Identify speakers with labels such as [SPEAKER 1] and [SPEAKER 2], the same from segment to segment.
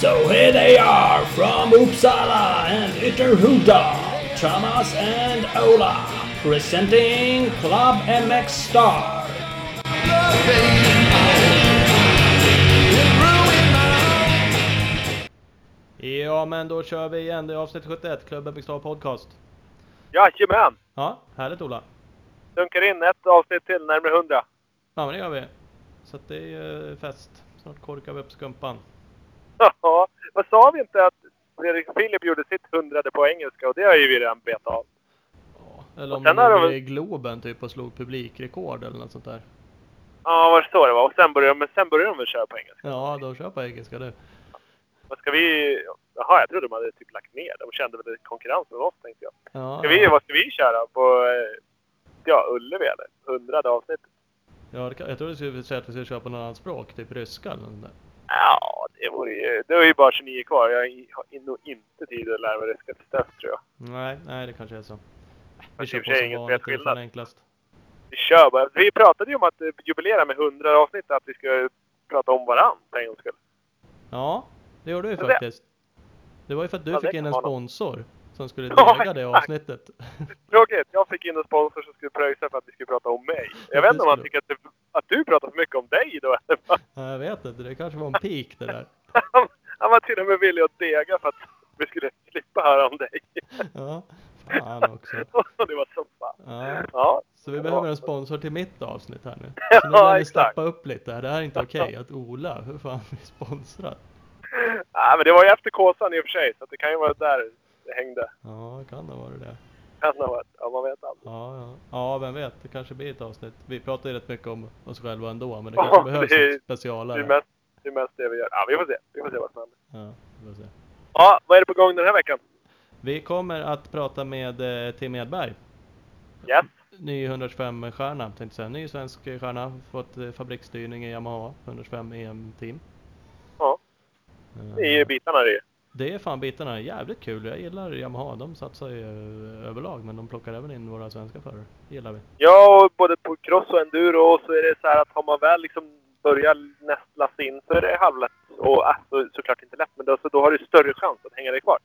[SPEAKER 1] So here they are from Uppsala and Ytterhuda, Thomas and Ola, presenting Club MX Star.
[SPEAKER 2] Ja, men då kör vi igen. Det är avsnitt 71, Klubben Big Podcast.
[SPEAKER 3] Jajamän!
[SPEAKER 2] Ja, härligt Ola.
[SPEAKER 3] Dunkar in ett avsnitt till, närmare 100.
[SPEAKER 2] Ja, men det gör vi. Så att det är ju fest. Snart korkar vi upp skumpan.
[SPEAKER 3] Ja, vad sa vi inte att Fredrik Philip gjorde sitt hundrade på engelska och det har ju vi redan betat av.
[SPEAKER 2] Ja, eller om gjorde
[SPEAKER 3] väl-
[SPEAKER 2] i Globen typ och slog publikrekord eller något sånt där.
[SPEAKER 3] Ja, vad så det var. Och sen började, men sen började de väl köra på engelska.
[SPEAKER 2] Ja, de kör på engelska du.
[SPEAKER 3] Vad ska vi... Jaha, jag trodde de hade typ lagt ner. De kände väl konkurrens med oss, tänkte jag.
[SPEAKER 2] Ja,
[SPEAKER 3] Ska vi, vad ska vi köra på... eh, Ja, Ullevi eller? Hundrade avsnitt?
[SPEAKER 2] ja kan, jag trodde du skulle säga att vi skulle köra på något annat språk, typ ryska eller något där.
[SPEAKER 3] Ja, det vore ju... Det är ju bara 29 kvar. Jag har nog inte tid att lära mig ryska till dess, tror jag.
[SPEAKER 2] Nej, nej det kanske är så. Vi kör på som vanligt, det är enklast.
[SPEAKER 3] Vi kör bara. Vi pratade ju om att eh, jubilera med 100 avsnitt, att vi ska prata om varann för en gångs skull.
[SPEAKER 2] Ja, det gjorde vi faktiskt. Det var ju för att du
[SPEAKER 3] Ja,
[SPEAKER 2] fick in en sponsor som skulle
[SPEAKER 3] Ja,
[SPEAKER 2] dega det avsnittet.
[SPEAKER 3] Tråkigt. Jag fick in en sponsor som skulle pröjsa för att vi skulle prata om mig. Jag vet inte om han tycker att, det, att du pratar för mycket om dig då. eller vad?
[SPEAKER 2] Ja, jag vet inte, det kanske var en peak det där.
[SPEAKER 3] Han, han var till och med villig att dega för att vi skulle slippa höra om dig.
[SPEAKER 2] Ja, fan också.
[SPEAKER 3] Det var så fan.
[SPEAKER 2] Ja,
[SPEAKER 3] Ja.
[SPEAKER 2] så vi behöver en sponsor till mitt avsnitt här nu.
[SPEAKER 3] Ja,
[SPEAKER 2] Så nu lär vi steppa upp lite här. Det här är inte okej att Ola, hur fan vi sponsrar?
[SPEAKER 3] ja, men det var ju efter Kåsan i och för sig, så det kan ju vara där det hängde.
[SPEAKER 2] Ja, kan det vara det.
[SPEAKER 3] Kan ha varit. Ja, man vet aldrig.
[SPEAKER 2] Ja, ja. ja, vem vet, det kanske blir ett avsnitt. Vi pratar ju rätt mycket om oss själva ändå, men det
[SPEAKER 3] Ja,
[SPEAKER 2] kanske behövs
[SPEAKER 3] det
[SPEAKER 2] ett
[SPEAKER 3] Det
[SPEAKER 2] specialare.
[SPEAKER 3] är mest det, är mest det vi gör. Ja, vi får se. Vi får se vad som händer.
[SPEAKER 2] Ja, vi får se.
[SPEAKER 3] Ja, vad är det på gång den här veckan?
[SPEAKER 2] Vi kommer att prata med eh, Tim Edberg.
[SPEAKER 3] Yes.
[SPEAKER 2] Ny 125-stjärna, tänkte jag säga. Ny svensk stjärna. Fått eh, fabriksstyrning i Yamaha 125 EM-team.
[SPEAKER 3] Det är bitarna det.
[SPEAKER 2] Det är fan bitarna. Jävligt kul. Jag gillar Yamaha. De satsar ju eh, överlag, men de plockar även in våra svenska förare. gillar vi.
[SPEAKER 3] Ja, och både på cross och enduro och så är det så här att har man väl liksom börjat nästla sig in så är det halvlätt. Och äh, så, såklart inte lätt, men då, så då har du större chans att hänga dig kvar.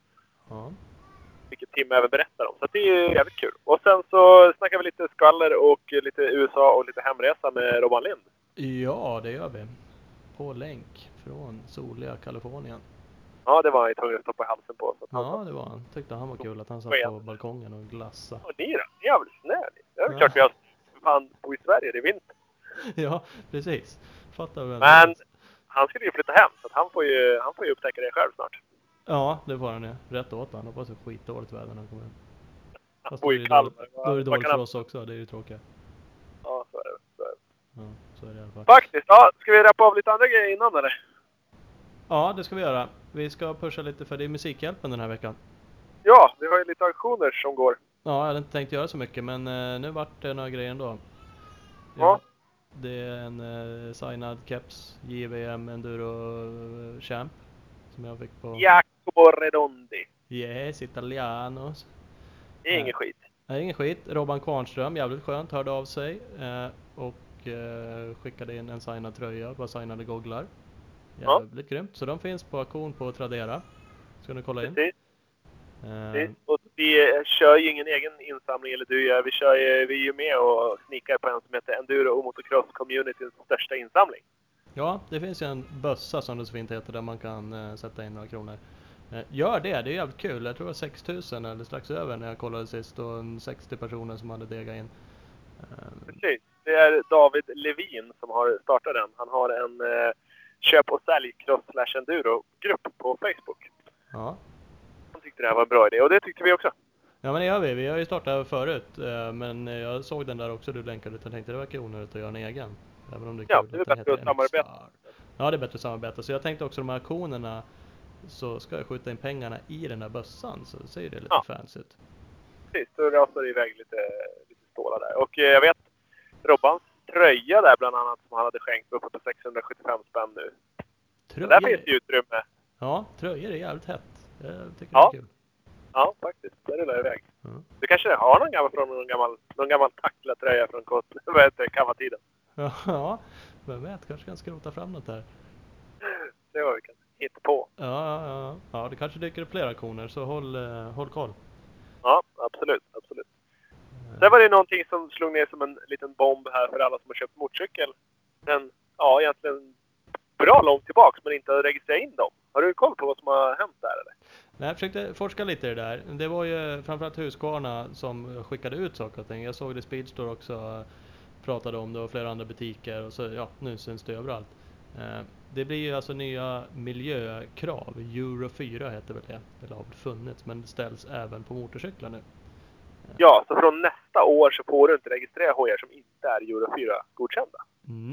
[SPEAKER 2] Ja.
[SPEAKER 3] Vilket Tim även berättar om. Så det är jävligt kul. Och sen så snackar vi lite skvaller och lite USA och lite hemresa med Robban Lind.
[SPEAKER 2] ja, det gör vi. På länk från soliga Kalifornien.
[SPEAKER 3] Ja, det var han ju tvungen att stoppa halsen på. Så han
[SPEAKER 2] Ja, det var han. Tyckte han var kul att han satt på balkongen och glassa.
[SPEAKER 3] Och ni då? Ni är väl snö ni? Det är
[SPEAKER 2] Ja.
[SPEAKER 3] klart vi har fan bo i Sverige, det är vinter.
[SPEAKER 2] Ja, precis. Fattar väl.
[SPEAKER 3] Men han skulle ju flytta hem, så att han får ju, han får ju upptäcka det själv snart.
[SPEAKER 2] Ja, det får han ju. Rätt åt han. Hoppas det är skitdåligt väder när han kommer hem.
[SPEAKER 3] Han
[SPEAKER 2] Fast
[SPEAKER 3] bor
[SPEAKER 2] då är det dåligt- Då är det dåligt för oss också. Det är ju tråkigt.
[SPEAKER 3] Ja, så är det. Så är det.
[SPEAKER 2] Ja, så är det i alla fall.
[SPEAKER 3] Faktiskt. Ja, ska vi rappa av lite andra grejer innan eller?
[SPEAKER 2] Ja, det ska vi göra. Vi ska pusha lite för det är Musikhjälpen den här veckan.
[SPEAKER 3] Ja, vi har ju lite auktioner som går.
[SPEAKER 2] Ja, jag hade inte tänkt göra så mycket men eh, nu vart det några grejer ändå.
[SPEAKER 3] Ja.
[SPEAKER 2] Det är en eh, signad keps, JVM Enduro eh, Champ. Som jag fick på
[SPEAKER 3] Jacopo Redondi.
[SPEAKER 2] Yes, Italianos.
[SPEAKER 3] Det är ingen skit.
[SPEAKER 2] Nej, ingen skit. Robban Kvarnström, jävligt skönt, hörde av sig. Eh, och eh, skickade in en signad tröja, bara signade gogglar.
[SPEAKER 3] Ja.
[SPEAKER 2] Jävligt grymt. Så de finns på auktion på Tradera. Ska ni kolla in.
[SPEAKER 3] Precis.
[SPEAKER 2] Eh,
[SPEAKER 3] precis. Och vi eh, kör ju ingen egen insamling, eller du gör. Vi, kör ju, vi är ju med och snikar på en som heter Enduro och Motocross Communityns största insamling.
[SPEAKER 2] Ja, det finns ju en bössa som det så fint heter där man kan eh, sätta in några kronor. Eh, gör det, det är jävligt kul. Jag tror det var 6000 eller strax över när jag kollade sist och en 60 personer som hade degat in. Eh,
[SPEAKER 3] Precis. Det är David Levin som har startat den. Han har en eh, köp och sälj cross slash enduro-grupp på Facebook.
[SPEAKER 2] ja.
[SPEAKER 3] Han tyckte det här var en bra idé och det tyckte vi också.
[SPEAKER 2] ja, men det gör vi. Vi har ju startat förut, eh, men jag såg den där också du länkade ut. Jag tänkte det verkar onödigt att göra en egen. Även om det är
[SPEAKER 3] Ja, det är bättre att samarbeta.
[SPEAKER 2] Ja, det är bättre att samarbeta. Så jag tänkte också de här auktionerna så ska jag skjuta in pengarna i den där bössan så ser det lite
[SPEAKER 3] Ja.
[SPEAKER 2] fancy ut.
[SPEAKER 3] Precis, då rasar det iväg lite, lite stålar där. Och eh, jag vet Robbans tröja där bland annat som han hade skänkt uppe på 675 spänn nu. Så där finns det utrymme.
[SPEAKER 2] Ja, tröjor är jävligt hett. Jag tycker
[SPEAKER 3] Ja.
[SPEAKER 2] det är kul.
[SPEAKER 3] Ja, faktiskt. Det rullar iväg.
[SPEAKER 2] Mm.
[SPEAKER 3] Du kanske har någon gammal från någon gammal, någon gammal tackla-tröja från kammartiden?
[SPEAKER 2] Ja, vem vet, kanske kan skrota fram något där.
[SPEAKER 3] Det var vi kan hitta på.
[SPEAKER 2] Ja, ja, ja. ja det kanske dyker upp fler aktioner så håll, eh, håll koll.
[SPEAKER 3] Ja, absolut, absolut. Sen var det någonting som slog ner som en liten bomb här för alla som har köpt motorcykel. Men ja, egentligen bra långt tillbaks men inte har registrerat in dem. Har du koll på vad som har hänt där eller?
[SPEAKER 2] Nej, jag försökte forska lite i det där. Det var ju framförallt Husqvarna som skickade ut saker och ting. Jag såg det Speedstore också pratade om det och flera andra butiker och så ja, nu syns det överallt. Eh, det blir ju alltså nya miljökrav. Euro 4 heter väl det. Eller har väl funnits men det ställs även på motorcyklar nu.
[SPEAKER 3] Ja, så från nästa år så får du inte registrera hojar som inte är Euro 4-godkända.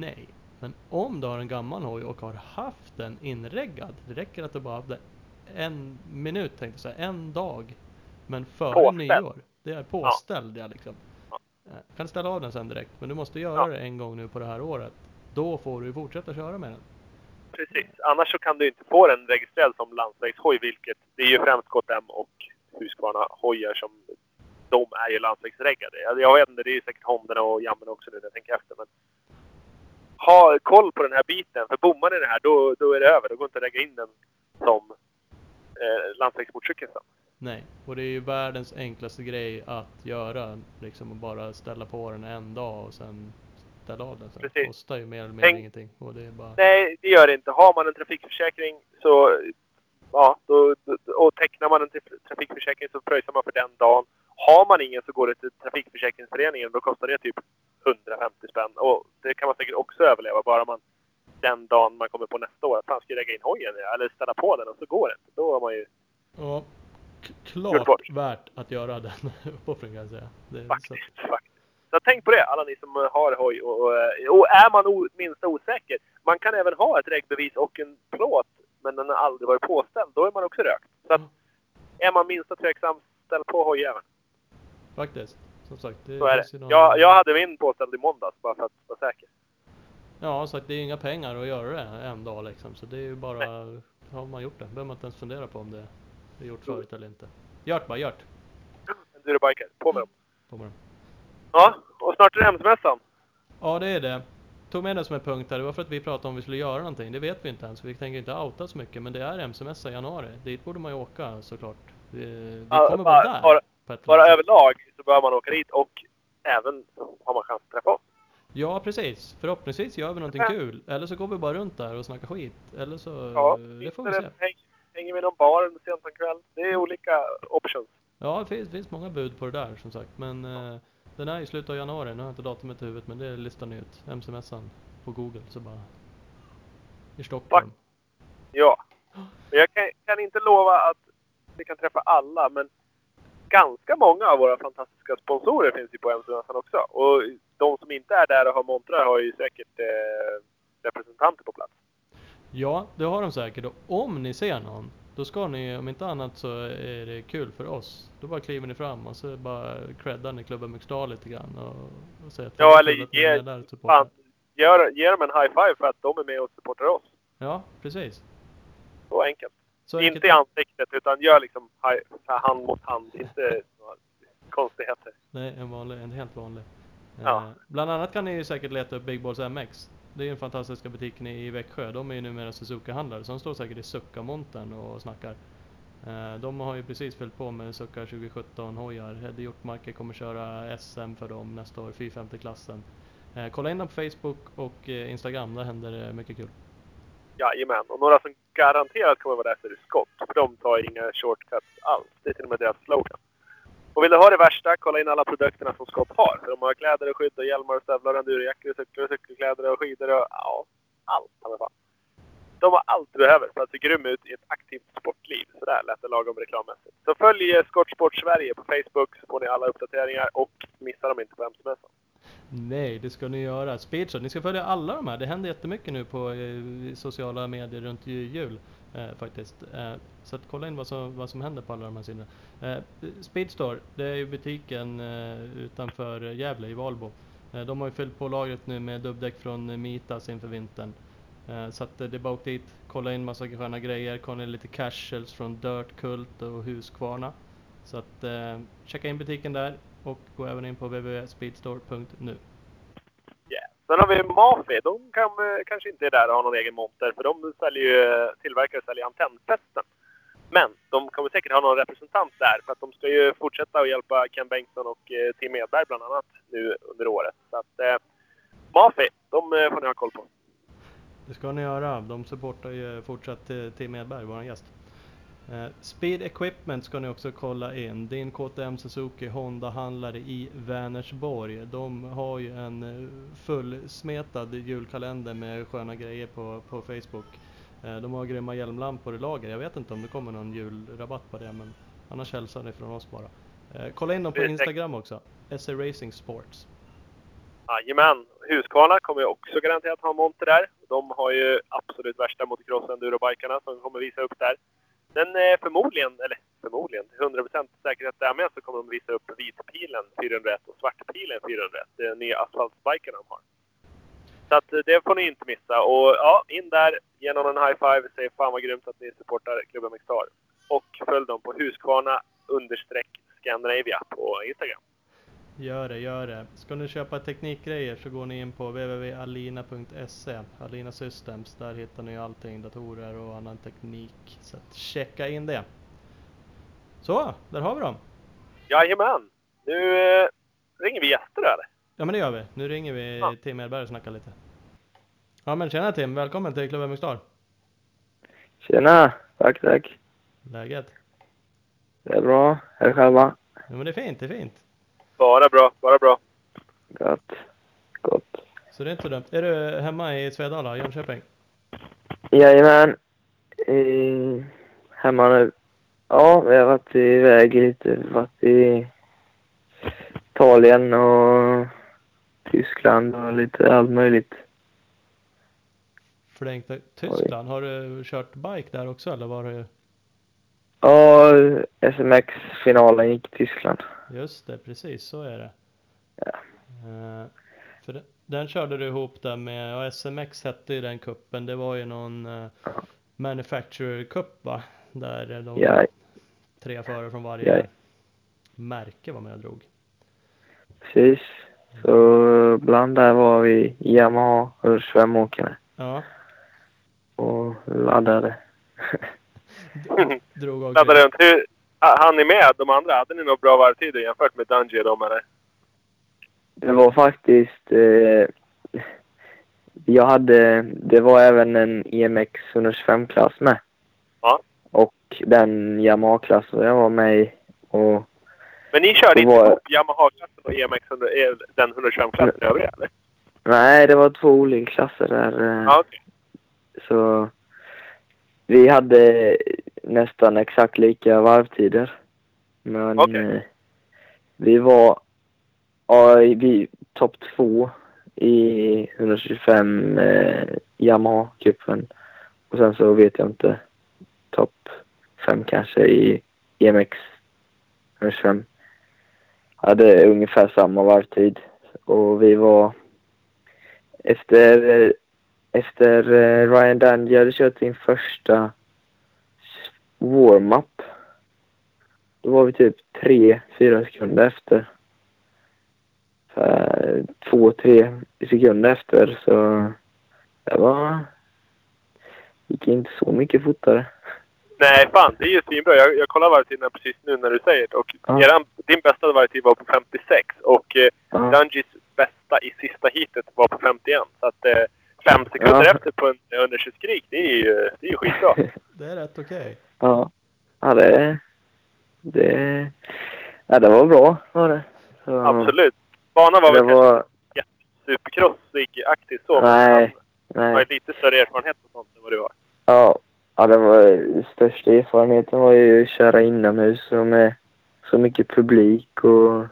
[SPEAKER 2] Nej, men om du har en gammal hoj och har haft den inreggad. Det räcker att du bara hade en minut tänkte jag säga, en dag. Men före
[SPEAKER 3] Påställd.
[SPEAKER 2] nyår. Det är påställd ja, liksom.
[SPEAKER 3] Ja.
[SPEAKER 2] Eh, Kan ställa av den sen direkt. Men du måste göra
[SPEAKER 3] Ja.
[SPEAKER 2] det en gång nu på det här året. Då får du fortsätta köra med den.
[SPEAKER 3] Precis. Annars så kan du inte få den registrerad som landsvägshoj, vilket det är ju främst KTM och Husqvarna hojar som de är ju landsvägsreggade. Jag- vet inte, det är ju säkert Hondorna och Jammen också nu när jag tänker efter. Men ha koll på den här biten, för bommar ni det här då, då är det över. Då går inte att regga in den som eh, landsvägsmotorcykel sen.
[SPEAKER 2] Nej, och det är ju världens enklaste grej att göra. Liksom att bara ställa på den en dag och sen ställa av den. Sen. Det kostar ju mer eller mindre
[SPEAKER 3] Tänk-
[SPEAKER 2] ingenting. Och det är bara...
[SPEAKER 3] Nej, det gör det inte. Har man en trafikförsäkring så... Ja, då, då, och tecknar man en tra- trafikförsäkring så pröjsar man för den dagen. Har man ingen så går det till Trafikförsäkringsföreningen. Då kostar det typ 150 spänn. Och det kan man säkert också överleva bara man den dagen man kommer på nästa år att fan ska lägga in hojen eller ställa på den och så går det. Då har man ju
[SPEAKER 2] Ja, klart värt att göra den uppoffringen kan jag säga. Det är så,
[SPEAKER 3] faktiskt, faktiskt. Så tänk på det alla ni som har hoj. Och, och, och är man o, minsta osäker. Man kan även ha ett regbevis och en plåt men den har aldrig varit påställd. Då är man också rökt. Så att, är man minsta tveksam, ställ på hojjäveln.
[SPEAKER 2] faktiskt. Som sagt. Det
[SPEAKER 3] Så är
[SPEAKER 2] ju
[SPEAKER 3] det.
[SPEAKER 2] någon-
[SPEAKER 3] Jag, jag hade min påställd i måndags bara för att vara säker.
[SPEAKER 2] Ja, så att det är inga pengar att göra det en dag liksom. Så det är ju bara, har man gjort det, behöver man inte ens fundera på om det är gjort
[SPEAKER 3] Mm.
[SPEAKER 2] förut eller inte. Gjort bara, gjort.
[SPEAKER 3] Endurobiker, på med dem.
[SPEAKER 2] På med dem.
[SPEAKER 3] Ja, och snart är det hemsmässan.
[SPEAKER 2] Ja, det är det. Tog med det som en punkt här, det var för att vi pratade om vi skulle göra någonting. Det vet vi inte ens, vi tänker inte outa så mycket. Men det är MC-mässa i januari. Dit borde man ju åka såklart. Vi, vi
[SPEAKER 3] Ja,
[SPEAKER 2] kommer
[SPEAKER 3] bara-
[SPEAKER 2] vara där.
[SPEAKER 3] bara- Bara överlag så bör man åka dit och även så har man chans att träffa oss.
[SPEAKER 2] Ja, precis. Förhoppningsvis gör vi någonting
[SPEAKER 3] Ja.
[SPEAKER 2] kul. Eller så går vi bara runt där och snackar skit. Eller så,
[SPEAKER 3] Ja,
[SPEAKER 2] det får vi se.
[SPEAKER 3] häng, hänger vi någon bar under sent en kväll. Det är olika options.
[SPEAKER 2] Ja, det finns, finns många bud på det där som sagt. Men eh, den är i slutet av januari. Nu har jag inte datumet i huvudet men det listar ni ut. MC-mässan på Google så bara... I Stockholm.
[SPEAKER 3] Ja. Men jag kan, kan inte lova att vi kan träffa alla, men ganska många av våra fantastiska sponsorer finns ju på MC-mässan också. Och de som inte är där och har montrar har ju säkert eh, representanter på plats.
[SPEAKER 2] Ja, det har de säkert. Och om ni ser någon, då ska ni, om inte annat så är det kul för oss. Då bara kliver ni fram och så bara creddar ni klubben Mixdal lite grann och, och säger att
[SPEAKER 3] Ja, eller ge-
[SPEAKER 2] är där.
[SPEAKER 3] Fan, gör, ge dem en high five för att de är med och supportar oss.
[SPEAKER 2] Ja, precis.
[SPEAKER 3] Så enkelt.
[SPEAKER 2] Så
[SPEAKER 3] inte
[SPEAKER 2] enkelt-
[SPEAKER 3] i ansiktet, utan gör liksom high, hand mot hand. Inte några konstigheter.
[SPEAKER 2] Nej, en vanlig, en helt vanlig.
[SPEAKER 3] Ja.
[SPEAKER 2] Eh, bland annat kan ni ju säkert leta upp Big Balls MX. Det är ju den fantastiska butiken i Växjö. De är ju numera Suzuka-handlare, så de står säkert i Succa-montern och snackar. Eh, de har ju precis fyllt på med Succa 2017 hojar. Hedde Hjortmarker kommer köra SM för dem nästa år, 450-klassen. Eh, kolla in dem på Facebook och eh, Instagram, där händer det mycket kul.
[SPEAKER 3] Jajamän. Och några som garanterat kommer vara där för skott. För de tar inga shortcuts alls. Det är till och med deras slogan. Och vill du ha det värsta, kolla in alla produkterna som Scott har. För de har kläder och skydd och hjälmar och stövlar, och endurojackor och cyklar och cykelkläder och skidor och ja, allt i fall. De har allt du behöver för att se grym ut i ett aktivt sportliv. Sådär lät det lagom reklammässigt. Så följ eh, Skottsport Sverige på Facebook så får ni alla uppdateringar och missa dem inte på MC-mässan.
[SPEAKER 2] Nej, det ska ni göra. Speedshot, ni ska följa alla de här. Det händer jättemycket nu på eh, sociala medier runt jul eh, faktiskt. Eh, så att kolla in vad som, vad som händer på alla de här sidorna. Eh, Speedstore, det är ju butiken eh, utanför Gävle i Valbo. Eh, de har ju fyllt på lagret nu med dubbdäck från Mitas inför vintern. Eh, så att eh, det är bara åk dit, kolla in massa sköna grejer, kolla in lite casuals från Dirt Cult och Husqvarna. Så att eh, checka in butiken där och gå även in på www.speedstore.nu.
[SPEAKER 3] Sen har vi Mafi. De kan, eh, kanske inte är där och har någon egen monter för de säljer ju, eh, tillverkar och säljer antennfästen. Men de kommer säkert ha någon representant där för att de ska ju fortsätta att hjälpa Ken Bengtsson och eh, Tim Edberg bland annat nu under året. Så att eh, Mafi, de eh, får ni ha koll på.
[SPEAKER 2] Det ska ni göra. De supportar ju fortsatt eh, Tim Edberg, vår gäst. Eh, Speed Equipment ska ni också kolla in. Din KTM Suzuki Honda-handlare i Vänersborg. De har ju en eh, fullsmetad julkalender med sköna grejer på, på Facebook. Eh, De har grymma hjälmlampor i lager. Jag vet inte om det kommer någon julrabatt på det men annars hälsar ni från oss bara. Kolla in dem på Instagram också. SE Racing Sports.
[SPEAKER 3] Jajamän. Husqvarna kommer ju också garanterat ha monter där. De har ju absolut värsta motocross-endurobikarna som kommer visa upp där. Den är förmodligen, eller förmodligen, till 100% säkerhet där med så kommer de visa upp vitpilen 401 och svartpilen 401. Det är nya asfaltspikarna de har. Så att eh, det får ni inte missa. Och ja, in där, ge någon en high five, säg fan vad grymt att ni supportar klubben Mixstar. Och följ dem på Husqvarna understreck Scandinavia på Instagram.
[SPEAKER 2] Gör det, gör det. Ska ni köpa teknikgrejer så går ni in på www.alina.se, Alina Systems. Där hittar ni allting, datorer och annan teknik. Så att checka in det. Så, där har vi dem.
[SPEAKER 3] Jajamän! Nu eh, ringer vi gäster eller?
[SPEAKER 2] Ja men det gör vi. Nu ringer vi
[SPEAKER 3] Ja.
[SPEAKER 2] Tim Edberg och snackar lite. Ja men tjena Tim, välkommen till Klubben Mixstar.
[SPEAKER 4] Tjena! Tack, tack.
[SPEAKER 2] Läget?
[SPEAKER 4] Det är bra. Er själva?
[SPEAKER 2] Ja men det är fint, det är fint.
[SPEAKER 3] Bara bra, bara bra.
[SPEAKER 4] Gott. Gott.
[SPEAKER 2] Så det är inte dumt. Är du hemma i Svedala, Jönköping?
[SPEAKER 4] Jajamän. I... Hemma nu. Ja, vi har varit iväg lite. Varit i Italien och Tyskland och lite allt möjligt.
[SPEAKER 2] Förlängt Tyskland. Har du kört bike där också eller var du?
[SPEAKER 4] Ja, SMX-finalen gick i Tyskland.
[SPEAKER 2] Just det, precis så är det.
[SPEAKER 4] Ja.
[SPEAKER 2] Eh, för den, den körde du ihop där med, ja, SMX hette ju den kuppen. Det var ju någon uh,
[SPEAKER 4] Ja.
[SPEAKER 2] Manufacturer Cup va? Där de
[SPEAKER 4] Ja,
[SPEAKER 2] tre förare från varje
[SPEAKER 4] Ja.
[SPEAKER 2] märke var med och drog.
[SPEAKER 4] precis. Så bland där var vi Yamaha och Svämåkarna
[SPEAKER 2] Ja,
[SPEAKER 4] och laddade.
[SPEAKER 2] drog av
[SPEAKER 3] Laddade runt. Hur, han är med de andra? Hade ni några bra varvtider jämfört med Dungey dem eller?
[SPEAKER 4] Det var faktiskt... Eh, jag hade... Det var även en E EMX 125-klass med.
[SPEAKER 3] Ja.
[SPEAKER 4] Och den Yamaha-klassen jag var med i. Och
[SPEAKER 3] Men ni körde inte
[SPEAKER 4] var-
[SPEAKER 3] Yamaha-klassen och EMX, 100 eh, den 125-klassen övriga eller?
[SPEAKER 4] nej, det var två olika klasser där. eh,
[SPEAKER 3] Ja, okej.
[SPEAKER 4] Så vi hade nästan exakt lika varvtider. Men
[SPEAKER 3] Okej.
[SPEAKER 4] eh, vi var ja, vi topp två i 125 eh, Yamaha-cupen. Och sen så vet jag inte. Topp fem kanske i EMX 125. Hade ungefär samma varvtid. Och vi var efter efter eh, Ryan Dungey hade kört sin första warm-up. Då var vi typ tre, fyra sekunder efter. För två, tre sekunder efter så det var... gick inte så mycket fortare.
[SPEAKER 3] Nej, fan. Det är ju svinbra. Jag, jag kollar varvtiderna precis nu när du säger det. Och
[SPEAKER 4] Ja.
[SPEAKER 3] eran, din bästa varvtid var på 56 och eh,
[SPEAKER 4] Ja,
[SPEAKER 3] Dungeys bästa i sista heatet var på 51. Så att eh, fem sekunder
[SPEAKER 4] Ja.
[SPEAKER 3] efter på en underkörskrig, det är ju, det är ju skitbra.
[SPEAKER 2] Det är rätt okej.
[SPEAKER 4] Ja. ja det, det, ja, det var bra var det. Så,
[SPEAKER 3] Absolut. Banan var
[SPEAKER 4] Det
[SPEAKER 3] väl
[SPEAKER 4] var,
[SPEAKER 3] kanske supercrossig aktiv så.
[SPEAKER 4] Nej.
[SPEAKER 3] men
[SPEAKER 4] nej.
[SPEAKER 3] ju lite större erfarenhet och sånt än vad du har.
[SPEAKER 4] Ja, ja det var största erfarenheten var ju att köra inomhus och med så mycket publik och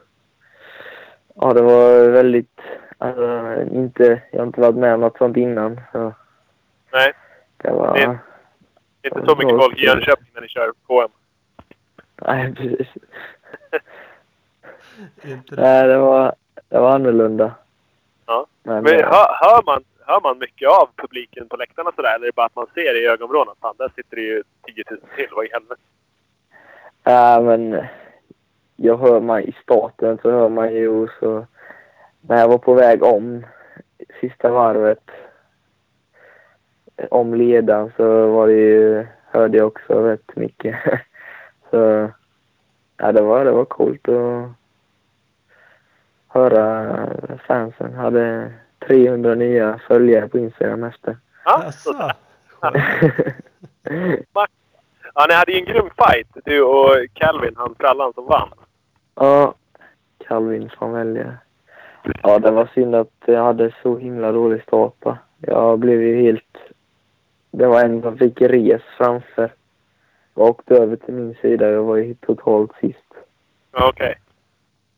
[SPEAKER 4] ja, det var väldigt, alltså inte, jag har inte varit med om något sånt innan så
[SPEAKER 3] Nej,
[SPEAKER 4] det var,
[SPEAKER 3] Det- inte så mycket folk i Jönköping när ni kör KM.
[SPEAKER 4] nej precis. Nej, det var, det var annorlunda.
[SPEAKER 3] Ja.
[SPEAKER 4] Men,
[SPEAKER 3] Men hör, hör, man, hör man mycket av publiken på läktarna sådär? Eller är det bara att man ser i ögonvrån att fan, där sitter det ju 10 000 till. Vad i helvete?
[SPEAKER 4] ja, men jag hör man i starten så hör man ju så när jag var på väg om sista varvet om ledan så var det ju, hörde jag också rätt mycket. så ja, det var, det var coolt att höra fansen. Hade 300 nya följare på Instagram efter.
[SPEAKER 3] Ja,
[SPEAKER 2] Jaså?
[SPEAKER 3] så-
[SPEAKER 2] Skönt.
[SPEAKER 3] ja, ni hade ju en grym fight, du och Calvin, han frallan som vann.
[SPEAKER 4] Ja, Calvin från Välja. Ja, det var synd att jag hade så himla dålig start. Jag blev ju helt... Det var en som fick res framför. Jag åkte över till min sida. Jag var ju totalt sist.
[SPEAKER 3] Okej.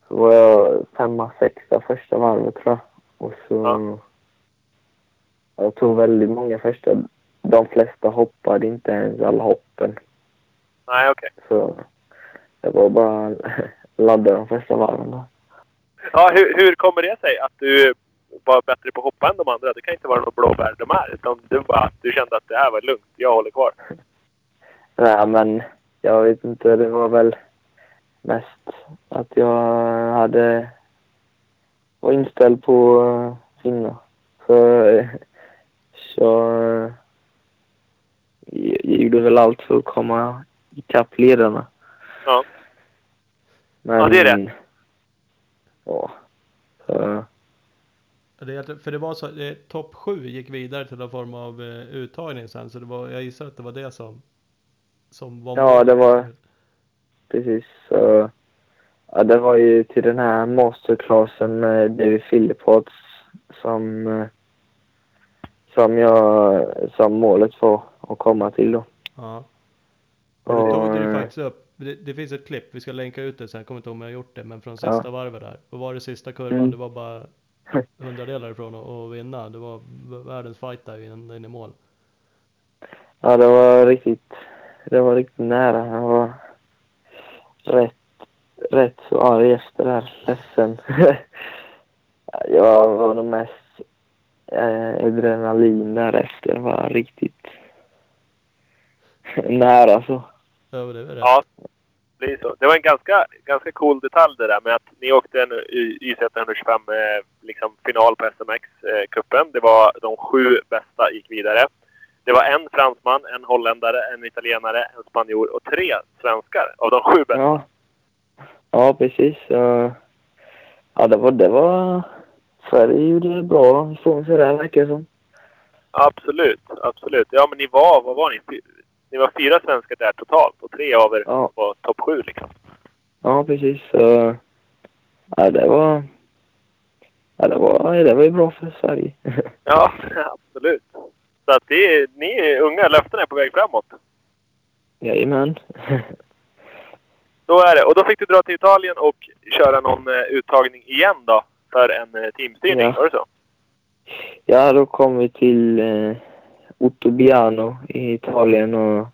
[SPEAKER 4] Så var jag femma, sexa första varvet tror jag. Och så...
[SPEAKER 3] Ja.
[SPEAKER 4] Jag tog väldigt många första. De flesta hoppade inte ens alla hoppen.
[SPEAKER 3] Nej, okej.
[SPEAKER 4] Så det var bara att ladda de första varven.
[SPEAKER 3] Ja, hur, hur kommer det sig att du var bättre på att hoppa än de andra? Det kan inte vara något blåbär de är. Utan du, bara, du kände att det här var lugnt. Jag håller kvar.
[SPEAKER 4] Nej, men jag vet inte. Det var väl mest att jag hade var inställd på att vinna. Så eh, så eh, jag gjorde väl allt för att komma ikapp ledarna.
[SPEAKER 3] Ja.
[SPEAKER 4] Men,
[SPEAKER 3] Ja, det är rätt.
[SPEAKER 4] Ja. Så,
[SPEAKER 2] Det för det var så, eh, topp 7 gick vidare till någon form av eh, uttagning sen, så det var, jag gissar att det var det som, som var
[SPEAKER 4] Ja, det var- precis. Så, ja, det var ju till den här masterclassen med David Philippots som, eh, som jag, som målet var att komma till då.
[SPEAKER 2] Ja. Och då
[SPEAKER 4] Och,
[SPEAKER 2] tog du
[SPEAKER 4] eh,
[SPEAKER 2] faktiskt upp, det, det finns ett klipp, vi ska länka ut det sen, jag kommer inte ihåg om jag har gjort det, men från
[SPEAKER 4] Ja.
[SPEAKER 2] sista varvet där. Vad var det sista kurvan?
[SPEAKER 4] Mm.
[SPEAKER 2] Det var bara hundradelar ifrån att, vinna. Det var världens fight där in, in i mål.
[SPEAKER 4] Ja, det var riktigt, det var riktigt nära. Jag var rätt, rätt så arg efter det här. Ledsen. jag var nog mest eh, adrenalin därefter. Det var riktigt nära så.
[SPEAKER 2] Ja, det är rätt.
[SPEAKER 3] Ja, det blir så. Det var en ganska, ganska cool detalj det där med att ni åkte en YZ 125 eh, liksom final på SMX-cupen. Det var de sju bästa gick vidare. Det var en fransman, en holländare, en italienare, en spanjor och tre svenskar av de sju bästa.
[SPEAKER 4] Ja, ja precis. Ja, ja det var... Det var Sverige gjorde det bra ifrån sig där verkar det som.
[SPEAKER 3] Absolut, absolut. Ja, men ni var, vad var ni? Ni var fyra svenskar där totalt och tre av er
[SPEAKER 4] Ja.
[SPEAKER 3] var topp sju liksom.
[SPEAKER 4] Ja, precis. Så, ja, det var... Ja, det var, det var ju bra för Sverige.
[SPEAKER 3] Ja, absolut. Så att det är, ni är unga, löftena är på väg framåt.
[SPEAKER 4] Jajamän.
[SPEAKER 3] Så är det. Och då fick du dra till Italien och köra någon eh, uttagning igen då för en eh, teamstyrning,
[SPEAKER 4] Ja.
[SPEAKER 3] var det så?
[SPEAKER 4] Ja, då kom vi till eh, Ottobiano i Italien och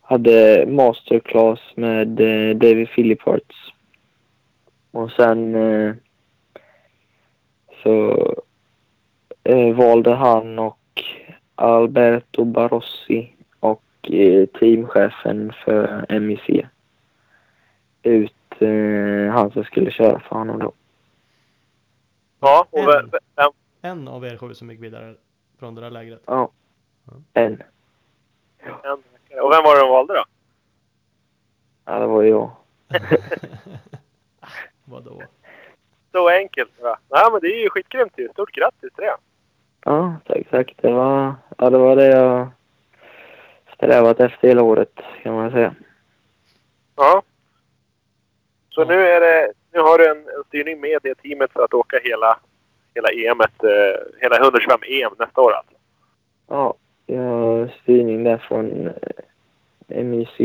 [SPEAKER 4] hade masterclass med eh, David Philipparts. Och sen eh, så eh, valde han och Alberto Barossi och eh, teamchefen för MIC ut eh, han som skulle köra för honom då.
[SPEAKER 3] Ja, och
[SPEAKER 2] En.
[SPEAKER 3] vem,
[SPEAKER 2] En av er sju som gick vidare från det där lägret.
[SPEAKER 4] Ja. En.
[SPEAKER 3] en- och vem var det de valde då?
[SPEAKER 4] Ja, det var jag.
[SPEAKER 2] Vadå?
[SPEAKER 3] Så enkelt va? Nej men det är ju skitgrymt ju. Stort grattis till det.
[SPEAKER 4] Ja, tack, tack. Det var, ja, det var det jag strävat efter hela året kan man säga.
[SPEAKER 3] Ja. Så
[SPEAKER 2] Ja.
[SPEAKER 3] nu är det, nu har du en, en styrning med det teamet för att åka hela, hela EMet, eh, hela 125 EM nästa år alltså.
[SPEAKER 4] Ja, jag har styrning där från eh, MIC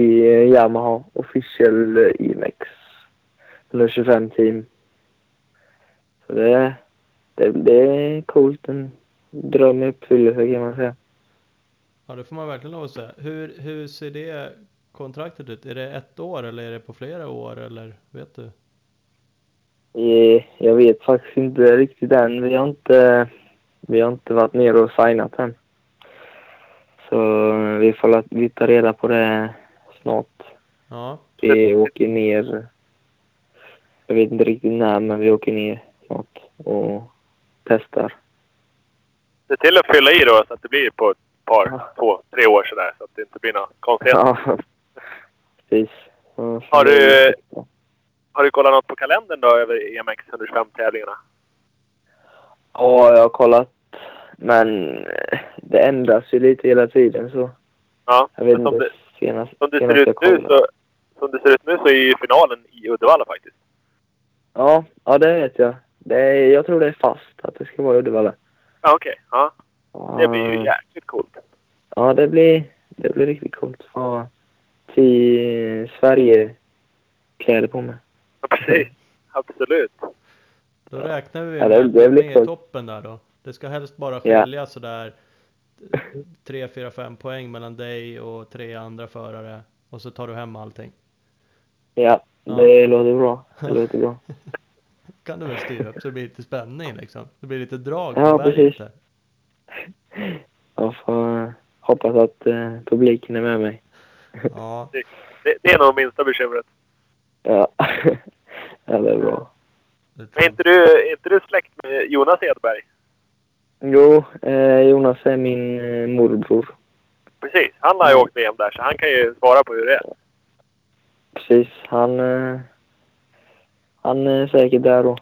[SPEAKER 4] Yamaha Official eh, IMX 125 team. Så det, det, det är coolt. En dröm i uppfyllelse kan man säga.
[SPEAKER 2] Ja, det får man verkligen lov att säga. Hur, hur ser det kontraktet ut? Är det ett år eller är det på flera år eller vet du?
[SPEAKER 4] Eh, Jag vet faktiskt inte riktigt än. Vi har inte, vi har inte varit nere och signat än. Så vi får vi tar reda på det snart.
[SPEAKER 2] Ja,
[SPEAKER 4] Vi åker ner Jag vet inte riktigt när, men vi åker ner snart och testar.
[SPEAKER 3] Se till att fylla i då så att det blir på ett par,
[SPEAKER 4] Ja.
[SPEAKER 3] två, tre år sådär. Så att det inte blir några konstigheter.
[SPEAKER 4] Ja, precis.
[SPEAKER 3] Har du- Har du kollat något på kalendern då över EMX 125-tävlingarna?
[SPEAKER 4] Ja, jag har kollat. Men eh, det ändras ju lite hela tiden så.
[SPEAKER 3] Ja.
[SPEAKER 4] Jag vet
[SPEAKER 3] som,
[SPEAKER 4] inte.
[SPEAKER 3] det,
[SPEAKER 4] Senast,
[SPEAKER 3] som, det ser ut nu så, som det ser ut nu så är ju finalen i Uddevalla faktiskt.
[SPEAKER 4] Ja, ja, det vet jag. Det är, jag tror det är fast att det ska vara i Uddevalla.
[SPEAKER 3] Ja, okej. Ja, det blir ju jäkligt coolt.
[SPEAKER 4] Ja, det blir, det blir riktigt coolt. Ja, till Sverige-kläder på mig.
[SPEAKER 3] Ja, precis. Absolut.
[SPEAKER 2] Då räknar vi
[SPEAKER 4] Ja, det-
[SPEAKER 2] med
[SPEAKER 4] det
[SPEAKER 2] med toppen där då. Det ska helst bara
[SPEAKER 4] Ja.
[SPEAKER 2] skilja sådär 3, 4, 5 poäng mellan dig och tre andra förare. Och så tar du hem allting.
[SPEAKER 4] Ja,
[SPEAKER 2] Ja.
[SPEAKER 4] det låter bra. Det låter bra.
[SPEAKER 2] Kan du väl styra upp så det blir lite spänning liksom. Det blir lite drag
[SPEAKER 4] Ja, precis.
[SPEAKER 2] där.
[SPEAKER 4] Jag får eh, hoppas att eh, publiken är med mig.
[SPEAKER 2] Ja,
[SPEAKER 3] Det, det är nog minsta bekymret.
[SPEAKER 4] Ja, ja det är bra.
[SPEAKER 3] Men är inte du, är inte du släkt med Jonas Edberg?
[SPEAKER 4] Jo, eh, Jonas är min eh, morbror.
[SPEAKER 3] Precis. Han har ju åkt VM där, så han kan ju svara på hur det är.
[SPEAKER 4] Precis. Han, eh, han är säkert där då.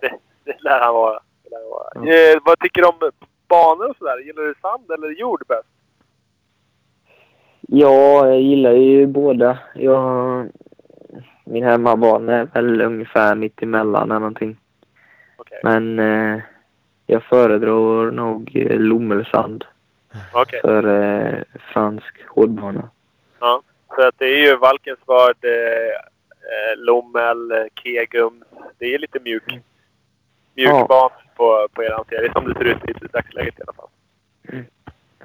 [SPEAKER 3] Det lär han vara. Det lär han vara.
[SPEAKER 4] Ja.
[SPEAKER 3] Eh, vad tycker du om banor och sådär? Gillar du sand eller jord bäst?
[SPEAKER 4] Ja, jag gillar ju båda. Jag, min hemmabana är väl ungefär mitt emellan eller någonting.
[SPEAKER 3] Okej.
[SPEAKER 4] Men eh, jag föredrar nog eh, Lommelsand
[SPEAKER 3] Okej.
[SPEAKER 4] för eh, fransk hårdbana.
[SPEAKER 3] Ja. Så att det är ju Valkensvard, eh, eh, Lommel, eh, Kegum. Det är lite mjuk, mjuk
[SPEAKER 4] Ja.
[SPEAKER 3] bana på, på er serie som det ser ut i dagsläget i alla fall.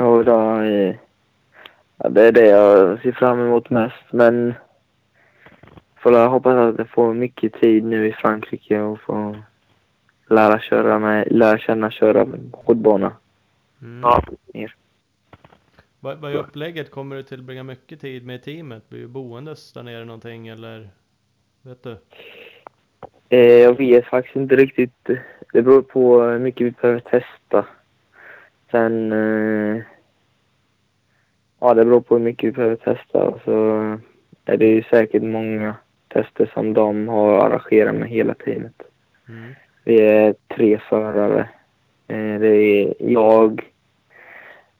[SPEAKER 4] Och då, eh, ja, det är det jag ser fram emot mest. Men får jag hoppas att jag får mycket tid nu i Frankrike och få lära, köra med, lära känna köra hårdbana.
[SPEAKER 2] Mm.
[SPEAKER 3] Ja.
[SPEAKER 2] Vad, vad är upplägget? Kommer du tillbringa mycket tid med teamet? Blir du boendes där nere någonting eller? Vet du?
[SPEAKER 4] Eh, jag vet faktiskt inte riktigt. Det beror på hur mycket vi behöver testa. Sen... Eh, ja, det beror på hur mycket vi behöver testa. Och så är det ju säkert många tester som de har arrangerat med hela teamet.
[SPEAKER 2] Mm.
[SPEAKER 4] Vi är tre förare. Eh, det är jag,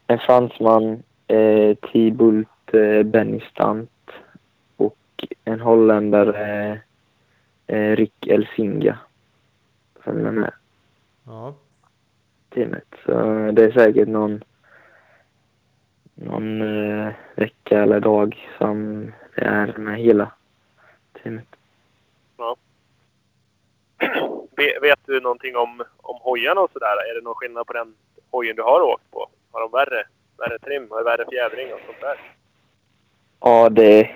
[SPEAKER 4] en fransman, eh, Tibult eh, Bennistant och en holländare, Rick Elsinga, som är med
[SPEAKER 2] Ja.
[SPEAKER 4] teamet. Så det är säkert någon, någon vecka eller dag som det är med hela teamet.
[SPEAKER 3] Vet du någonting om, om hojarna och sådär? Är det någon skillnad på den hojen du har åkt på? Har de värre, värre trim och värre fjädring och sånt där?
[SPEAKER 4] Ja, det,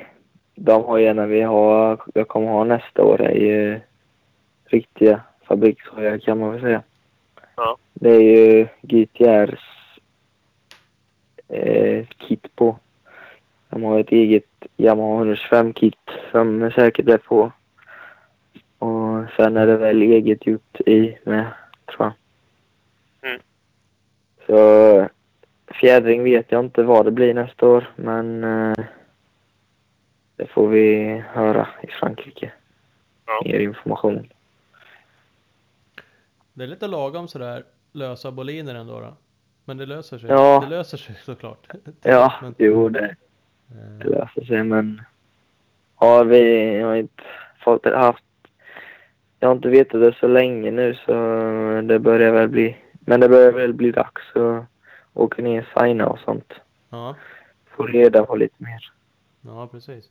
[SPEAKER 4] de hojarna vi har, jag kommer ha nästa år är ju riktiga fabrikshojar kan man väl säga.
[SPEAKER 3] Ja.
[SPEAKER 4] Det är ju GTRs eh, kit på. De har ett eget Yamaha 125-kit som säkert är på. Och sen är det väl eget gjort i med, tror jag.
[SPEAKER 3] Mm.
[SPEAKER 4] Så fjädring vet jag inte vad det blir nästa år, men eh, det får vi höra i Frankrike.
[SPEAKER 3] Ja.
[SPEAKER 4] Mer information.
[SPEAKER 2] Det är lite lagom sådär lösa boliner ändå då. Men det löser sig.
[SPEAKER 4] Ja.
[SPEAKER 2] Det löser sig såklart.
[SPEAKER 4] Ja,
[SPEAKER 2] Men,
[SPEAKER 4] jo det, det
[SPEAKER 2] eh,
[SPEAKER 4] löser sig men... Ja, vi har inte fått haft... Jag har inte vetat det så länge nu så det börjar väl bli... Men det börjar väl bli dags att åka ner och signa och sånt.
[SPEAKER 2] ja,
[SPEAKER 4] Få reda på lite mer.
[SPEAKER 2] ja precis.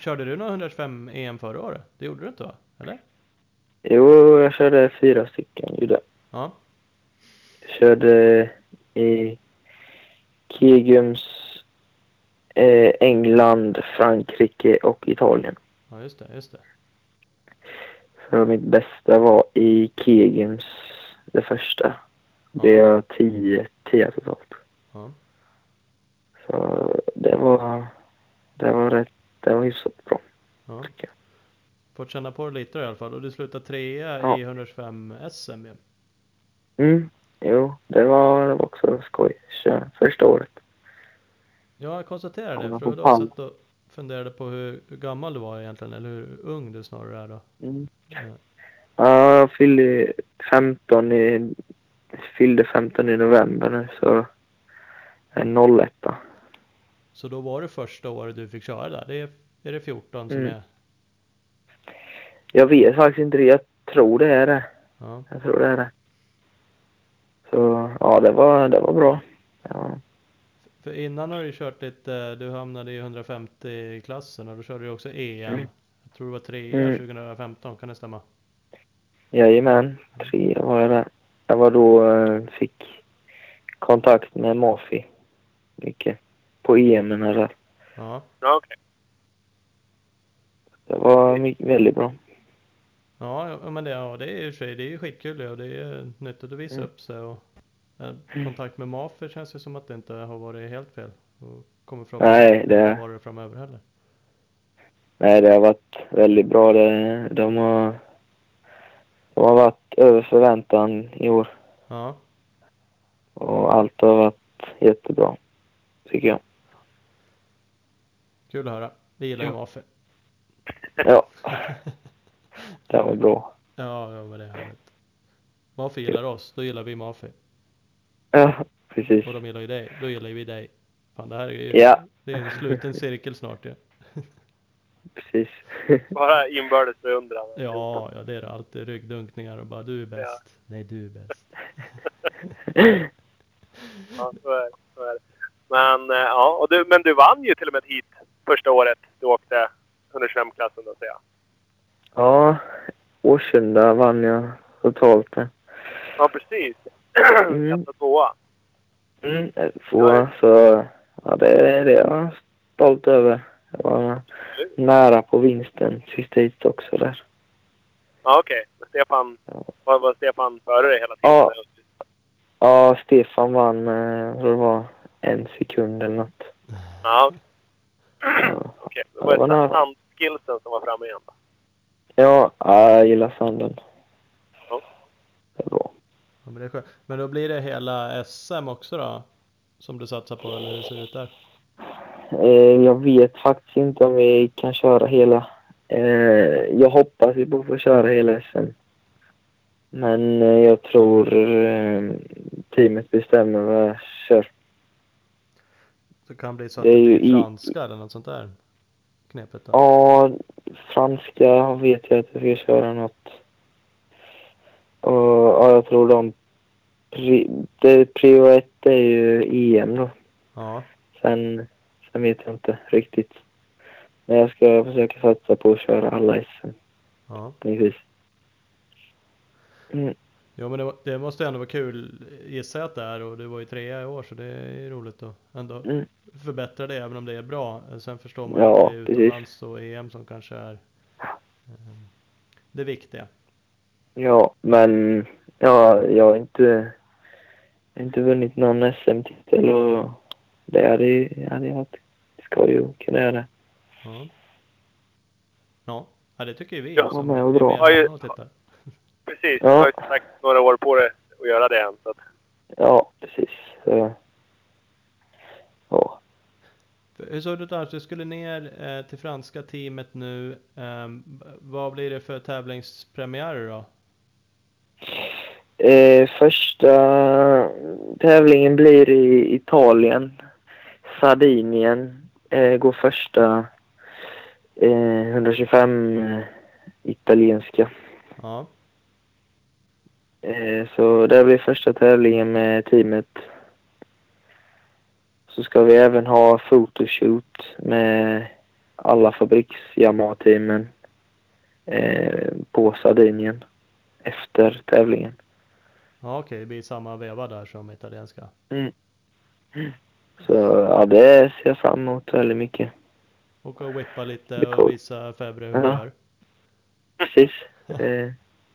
[SPEAKER 2] Körde du någon 125 EM förra året? Det gjorde du inte va? Eller?
[SPEAKER 4] Jo, jag körde fyra stycken. Gjorde.
[SPEAKER 2] Ja.
[SPEAKER 4] Jag körde i Kegums, eh, England, Frankrike och Italien.
[SPEAKER 2] Ja just det, just det.
[SPEAKER 4] Så mitt bästa var i Kegums, det första. Det är tio, tio totalt.
[SPEAKER 2] Ja.
[SPEAKER 4] Så det var, det var rätt, det var hyfsat bra
[SPEAKER 2] Ja.
[SPEAKER 4] tycker jag.
[SPEAKER 2] fått känna på det lite i alla fall och du slutade trea
[SPEAKER 4] Ja.
[SPEAKER 2] i 125 SM ju.
[SPEAKER 4] Mm. Jo, det var, det var också skoj. Första året.
[SPEAKER 2] Ja, jag konstaterade det för
[SPEAKER 4] för
[SPEAKER 2] och funderade på hur, hur gammal du var egentligen eller hur ung du snarare är då.
[SPEAKER 4] Mm.
[SPEAKER 2] Ja.
[SPEAKER 4] Ja, jag fyllde 15 i, fyllde 15 i november nu så en 01 då.
[SPEAKER 2] Så då var det första året du fick köra där. Det är, är det 14 som
[SPEAKER 4] Mm.
[SPEAKER 2] är?
[SPEAKER 4] Jag vet faktiskt inte det. Jag tror det är det.
[SPEAKER 2] Ja.
[SPEAKER 4] Jag tror det är det. Så ja, det var, det var bra. Ja.
[SPEAKER 2] För innan har du kört lite, du hamnade i 150-klassen och då körde du också EM.
[SPEAKER 4] Mm.
[SPEAKER 2] Jag tror det var trea
[SPEAKER 4] Mm.
[SPEAKER 2] 2015, kan det stämma?
[SPEAKER 4] Jajamän, tre var jag där. Jag var då, eh, fick kontakt med Mafi. Mycket. På EM där.
[SPEAKER 2] Ja.
[SPEAKER 3] Ja, okej.
[SPEAKER 4] Det var mycket, väldigt bra.
[SPEAKER 2] Ja, men det, ja, det är ju det är ju skitkul och det är nyttigt att visa
[SPEAKER 4] Mm.
[SPEAKER 2] upp sig och eh, kontakt med Mafer känns ju som att det inte har varit helt fel. Och kommer
[SPEAKER 4] Nej,
[SPEAKER 2] inte
[SPEAKER 4] det-
[SPEAKER 2] vara det framöver heller.
[SPEAKER 4] Nej, det har varit väldigt bra. Det, de, har, de har varit över förväntan i år.
[SPEAKER 2] Ja,
[SPEAKER 4] Och allt har varit jättebra. Tycker jag.
[SPEAKER 2] kul att höra. Vi gillar ju
[SPEAKER 4] Ja.
[SPEAKER 2] Mafer.
[SPEAKER 4] Ja, det var bra.
[SPEAKER 2] Ja, ja men det är härligt. Mafer gillar oss, då gillar vi Mafer.
[SPEAKER 4] Ja, precis.
[SPEAKER 2] Och de gillar ju dig, då gillar ju vi dig. Fan det här är ju
[SPEAKER 4] Ja.
[SPEAKER 2] det är en sluten cirkel snart ju.
[SPEAKER 4] Precis.
[SPEAKER 3] Bara inbördes beundran.
[SPEAKER 2] Ja, ja det är det alltid. Ryggdunkningar och bara du är bäst. Nej du är bäst.
[SPEAKER 3] Ja, så är. Så är det. Men, eh, ja, och du, men du vann ju till och med hit första året du åkte 125-klassen då, säger jag.
[SPEAKER 4] Ja, Årsunda vann jag totalt.
[SPEAKER 3] Ja, precis.
[SPEAKER 4] Mm.
[SPEAKER 3] Etta, tvåa.
[SPEAKER 4] Mm, två, så ja, det är det jag är stolt över. Jag var nära på vinsten sista hit också där.
[SPEAKER 3] Ja, okej. Men Stefan, var, var Stefan före dig hela tiden?
[SPEAKER 4] Ja. Ja, Stefan vann, eh, jag det var en sekund eller något.
[SPEAKER 3] Ja,
[SPEAKER 4] Ja,
[SPEAKER 3] okej. Det var
[SPEAKER 4] det var nära.
[SPEAKER 3] ett handskillsen som var framme igen då.
[SPEAKER 4] ja jag gillar sanden.
[SPEAKER 3] Ja.
[SPEAKER 4] Det är bra.
[SPEAKER 2] Men, det är skönt. men då blir det hela SM också då? Som du satsar på eller hur ser det ut där?
[SPEAKER 4] Eh, jag vet faktiskt inte om vi kan köra hela. Eh, jag hoppas vi får köra hela SM. Men eh, jag tror teamet bestämmer vad jag kör.
[SPEAKER 2] Så kan det bli så att
[SPEAKER 4] Det
[SPEAKER 2] det,
[SPEAKER 4] är ju
[SPEAKER 2] blir
[SPEAKER 4] i-
[SPEAKER 2] franska eller något sånt där? Knepet då?
[SPEAKER 4] Ja, franska vet jag att jag ska köra något. Och ja, jag tror de... Pri, det, prio ett är ju EM då.
[SPEAKER 2] Ja.
[SPEAKER 4] Sen, sen vet jag inte riktigt. Men jag ska försöka satsa på att köra alla SM.
[SPEAKER 2] ja.
[SPEAKER 4] Precis. Mm.
[SPEAKER 2] Jo men det, det måste ändå vara kul gissar jag att det är och du var ju trea i år så det är roligt att ändå
[SPEAKER 4] Mm.
[SPEAKER 2] förbättra det även om det är bra. Sen förstår man
[SPEAKER 4] Ja,
[SPEAKER 2] att det är
[SPEAKER 4] precis.
[SPEAKER 2] utomlands och EM som kanske är eh, det viktiga.
[SPEAKER 4] Ja, men ja, jag har inte, inte vunnit någon SM-titel och det hade, jag varit skoj att kunna göra.
[SPEAKER 2] Ja. Ja, ja det tycker ju vi
[SPEAKER 3] Ja,
[SPEAKER 2] som
[SPEAKER 4] men bra.
[SPEAKER 3] Ja. Precis.
[SPEAKER 4] Ja.
[SPEAKER 3] Du har ju sagt några år på dig att göra det än. Så att,
[SPEAKER 4] Ja, precis. Så, ja.
[SPEAKER 2] Hur såg det ut annars? Du skulle ner eh, till franska teamet nu. Ehm, vad blir det för tävlingspremiärer då?
[SPEAKER 4] Eh, första tävlingen blir i Italien. Sardinien eh, går första eh, 125 eh, italienska.
[SPEAKER 2] Ja,
[SPEAKER 4] Eh, så det blir första tävlingen med teamet. Så ska vi även ha photoshoot med alla fabriks Yamaha-teamen eh, på Sardinien efter tävlingen.
[SPEAKER 2] ja okej, det blir samma veva där som italienska.
[SPEAKER 4] Så ja, det ser jag fram emot väldigt mycket.
[SPEAKER 2] Och whippa lite
[SPEAKER 4] Det är
[SPEAKER 2] och visa Febre hur
[SPEAKER 4] Ja.
[SPEAKER 2] du gör.
[SPEAKER 4] Precis. Eh,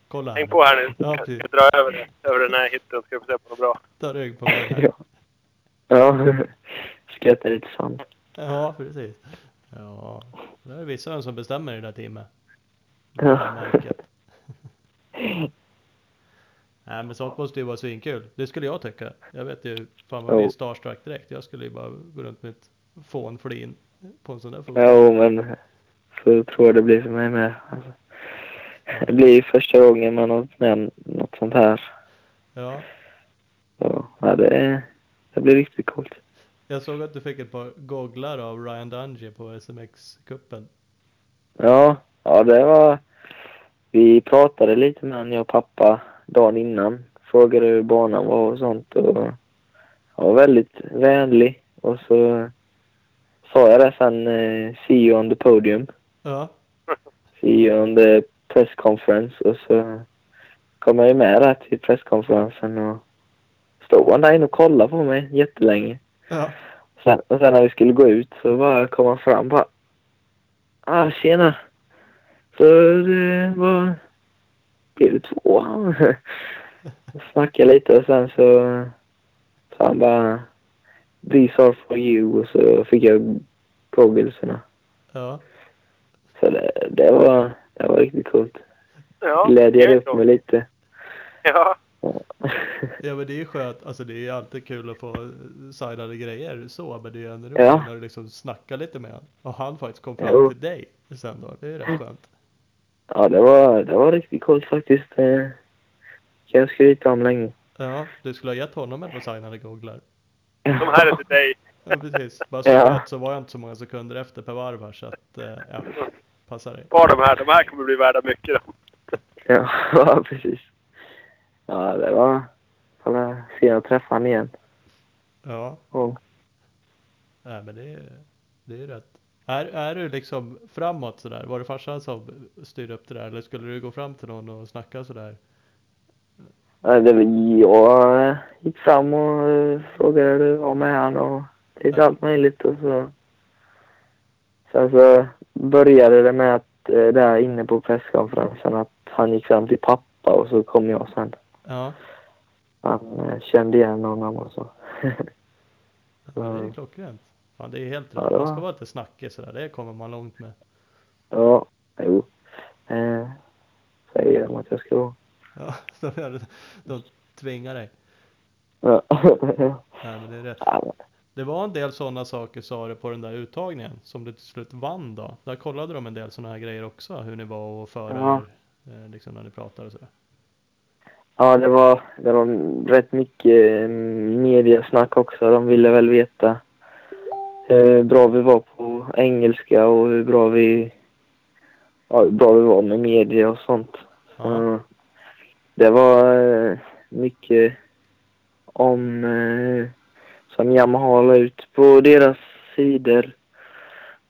[SPEAKER 2] Kolla
[SPEAKER 3] häng
[SPEAKER 2] här.
[SPEAKER 3] på här nu.
[SPEAKER 2] Ja,
[SPEAKER 3] Ska
[SPEAKER 2] precis.
[SPEAKER 3] vi dra över, det, över den här hitten ska vi se på något bra.
[SPEAKER 2] Ta rygg på mig här.
[SPEAKER 4] ja. Ja. Skrattar lite sant.
[SPEAKER 2] Ja, precis. Ja, det är vissa som bestämmer i det där teamet. Det är märket. Nej men sånt måste ju vara svinkul. Det skulle jag tycka. Jag vet ju, fan man blir
[SPEAKER 4] Jo.
[SPEAKER 2] starstruck direkt. Jag skulle ju bara gå runt med ett fånflin på en sån där fot.
[SPEAKER 4] Jo, men så tror jag det blir för mig med. Alltså, det blir ju första gången man har med något sånt här.
[SPEAKER 2] Ja.
[SPEAKER 4] Så, ja, det, det blir riktigt coolt.
[SPEAKER 2] Jag såg att du fick ett par gogglar av Ryan Dungey på SMX-cupen.
[SPEAKER 4] Ja, ja det var... Vi pratade lite med han, jag och pappa, dagen innan. Frågade hur banan var och sånt. Och han var väldigt vänlig. Och så sa jag det sen, eh, see you on the podium.
[SPEAKER 2] Ja.
[SPEAKER 4] See you on the press conference. Och så kom jag ju med där till presskonferensen och stod han där inne och kollade på mig jättelänge.
[SPEAKER 2] Ja.
[SPEAKER 4] Sen, och sen när vi skulle gå ut så bara kom han fram bara. Ah, tjena. Så det var... Blev det två? Snackade lite och sen så sa han bara These are for you och så fick jag gogglesarna.
[SPEAKER 2] Ja.
[SPEAKER 4] Så det, det var det var riktigt coolt.
[SPEAKER 3] Ja,
[SPEAKER 4] Glädjade upp mig lite.
[SPEAKER 3] Ja,
[SPEAKER 2] Ja men det är ju skönt, alltså det är ju alltid kul att få signade grejer så, men det är ju ännu
[SPEAKER 4] Ja.
[SPEAKER 2] roligare när du liksom snackar lite med honom. Och han faktiskt kom fram
[SPEAKER 4] Jo.
[SPEAKER 2] till dig sen då, det är ju rätt skönt.
[SPEAKER 4] Ja, det var, det var riktigt coolt faktiskt. Det kan jag skryta om länge.
[SPEAKER 2] Ja, du skulle ha gett honom ett par signade gogglar.
[SPEAKER 3] de här är till dig.
[SPEAKER 2] Ja precis, bara så
[SPEAKER 4] Ja.
[SPEAKER 2] så var jag inte så många sekunder efter per varv här så att, eh, ja, passa dig.
[SPEAKER 3] Spar de här. De här kommer bli värda mycket. Då.
[SPEAKER 4] Ja, ja precis. Ja, det var... Får se att träffa honom igen.
[SPEAKER 2] Ja,
[SPEAKER 4] Och,
[SPEAKER 2] nej men det är, det är rätt. Är, är du liksom framåt sådär? Var det farsan som styrde upp det där eller skulle du gå fram till någon och snacka sådär?
[SPEAKER 4] ja, det var, jag gick fram och eh, frågade hur det var med han och lite allt möjligt. Och så, sen så började det med att eh, där inne på presskonferensen att han gick fram till pappa och så kom jag sen.
[SPEAKER 2] Ja,
[SPEAKER 4] Han eh, kände igen honom och så.
[SPEAKER 2] ja det är klockrent. Fan, det är helt
[SPEAKER 4] Ja,
[SPEAKER 2] rätt.
[SPEAKER 4] det
[SPEAKER 2] Man ska vara lite snackig sådär, det kommer man långt med.
[SPEAKER 4] Ja, jo. Eh, säger de att jag ska vara.
[SPEAKER 2] Ja, de, gör det. de tvingar dig.
[SPEAKER 4] Ja.
[SPEAKER 2] Nej men det är rätt.
[SPEAKER 4] Ja,
[SPEAKER 2] Det var en del sådana saker sa du på den där uttagningen som du till slut vann då. Där kollade de en del sådana här grejer också, hur ni var och före
[SPEAKER 4] Ja.
[SPEAKER 2] er, eh, liksom när ni pratade och sådär.
[SPEAKER 4] Ja, det var, det var rätt mycket eh, mediasnack också. De ville väl veta hur bra vi var på engelska och hur bra vi, ja, hur bra vi var med media och sånt. Så det var eh, mycket om eh, som Yamaha la ut på deras sidor.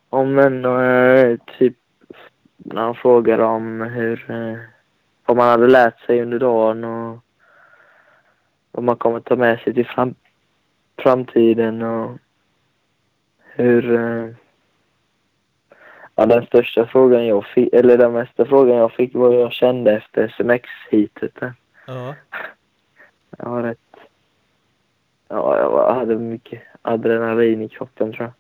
[SPEAKER 4] Om en eh, typ när han frågade om hur eh, vad man hade lärt sig under dagen och vad man kommer ta med sig till fram, framtiden och hur eh, Ja, den största frågan jag fick, eller den mesta frågan jag fick var hur jag kände efter SMX-heatet.
[SPEAKER 2] ja,
[SPEAKER 4] Jag var rätt... Ja, jag var, hade mycket adrenalin i kroppen tror jag.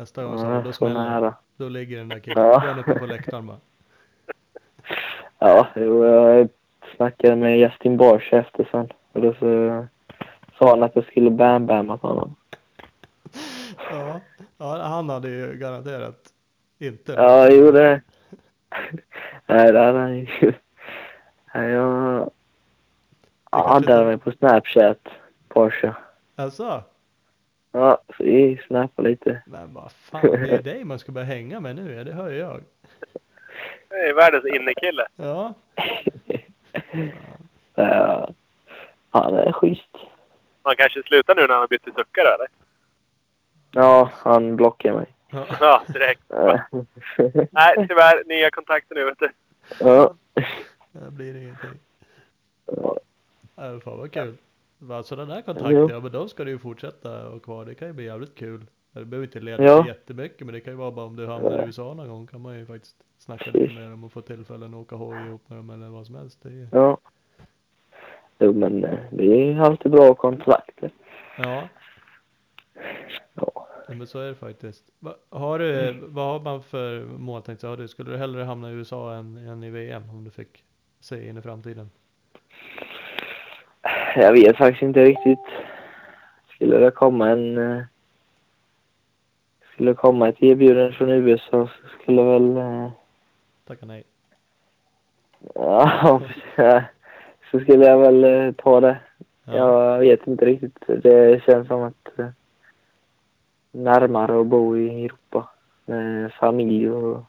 [SPEAKER 2] nästa gång så
[SPEAKER 4] Ja,
[SPEAKER 2] då smäller det. Då ligger den där killen
[SPEAKER 4] Ja.
[SPEAKER 2] uppe på läktaren bara.
[SPEAKER 4] Ja, jag snackade med Justin Barsh efter sen. Och då så sa han att jag skulle bam-bamma på honom.
[SPEAKER 2] Ja, ja, han hade ju garanterat inte.
[SPEAKER 4] Ja, jo det... Nej, det hade han ju. Nej, jag... Hade mig på Snapchat, Porsche.
[SPEAKER 2] Alltså,
[SPEAKER 4] Ja, så vi snappade lite.
[SPEAKER 2] men vad fan, det är dig man ska börja hänga med nu, ja, det hör ju jag.
[SPEAKER 3] Det är världens innekille.
[SPEAKER 2] Ja,
[SPEAKER 4] Ja, ja det är schysst.
[SPEAKER 3] Man kanske slutar nu när han har bytt till suckare eller?
[SPEAKER 4] Ja, han blockar mig.
[SPEAKER 2] ja,
[SPEAKER 3] Ja, direkt.
[SPEAKER 4] Ja.
[SPEAKER 3] Nej, tyvärr. Nya kontakter nu vet du.
[SPEAKER 4] Ja.
[SPEAKER 2] det blir ingenting.
[SPEAKER 4] Ja.
[SPEAKER 2] Ja, fan vad kul. Va, Sådana där kontakter, ja men de ska du ju fortsätta ha kvar. Det kan ju bli jävligt kul. Det behöver inte leda
[SPEAKER 4] Ja.
[SPEAKER 2] jättemycket men det kan ju vara bara om du hamnar i USA någon gång kan man ju faktiskt snacka lite med dem och få tillfällen att åka hoj ihop med dem eller vad som helst. Det är ju...
[SPEAKER 4] ja. Jo, men eh, det är alltid bra kontakter.
[SPEAKER 2] Ja,
[SPEAKER 4] Ja.
[SPEAKER 2] Ja, men så är det faktiskt. Va, har du, vad har man för mål tänkt sig? Har du, skulle du hellre hamna i USA än, än i VM om du fick se in i framtiden?
[SPEAKER 4] Jag vet faktiskt inte riktigt. Skulle det komma en... eh, Skulle det komma ett erbjudande från USA så skulle väl... eh,
[SPEAKER 2] Tacka nej.
[SPEAKER 4] Ja, så skulle jag väl eh, ta det. Jag vet inte riktigt. Det känns som att närmare att bo i Europa med familj och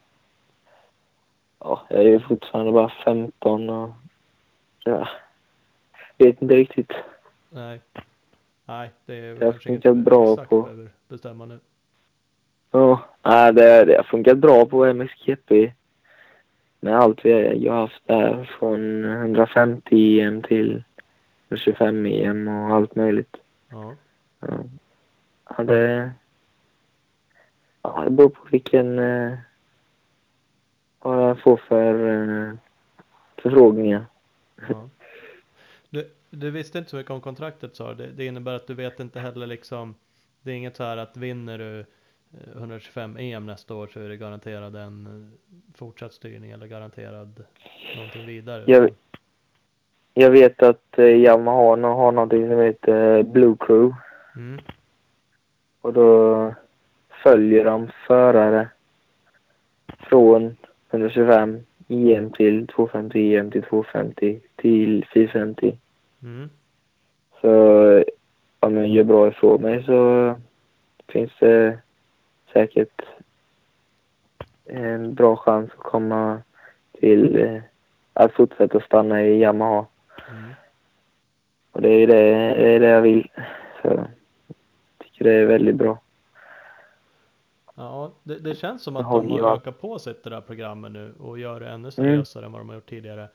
[SPEAKER 4] ja, jag är ju fortfarande bara 15 och ja, vet inte riktigt.
[SPEAKER 2] Nej. Nej, det är
[SPEAKER 4] har
[SPEAKER 2] kanske
[SPEAKER 4] funkat
[SPEAKER 2] inget
[SPEAKER 4] bra
[SPEAKER 2] exakt
[SPEAKER 4] på-
[SPEAKER 2] bestämma nu.
[SPEAKER 4] Ja, nej, det, det har funkat bra på MXGP med allt vi har haft där från 150 EM till 25 EM och allt möjligt.
[SPEAKER 2] Ja.
[SPEAKER 4] Ja. Ja, det... Ja, det beror på vilken... Eh, vad jag får för eh, förfrågningar.
[SPEAKER 2] ja. Du, du visste inte så mycket om kontraktet sa du. det, det innebär att du vet inte heller liksom Det är inget så här att vinner du eh, 125 EM nästa år så är det garanterad en eh, fortsatt styrning eller garanterad någonting vidare.
[SPEAKER 4] Jag- Jag vet att eh, Yamaha har någonting som heter Blue Crew
[SPEAKER 2] Mm.
[SPEAKER 4] och då följer de förare från 125 EM till 250 EM till 250 till 450.
[SPEAKER 2] Mm.
[SPEAKER 4] Så om jag gör bra ifrån mig så finns det säkert en bra chans att komma till eh, att fortsätta stanna i Yamaha.
[SPEAKER 2] Mm.
[SPEAKER 4] Och det är det, det, är det jag vill. Så jag tycker det är väldigt bra.
[SPEAKER 2] Ja, det, det känns som att de har
[SPEAKER 4] givat.
[SPEAKER 2] ökat på sig det där programmet nu och gör det ännu
[SPEAKER 4] Mm.
[SPEAKER 2] seriösare än vad de har gjort tidigare.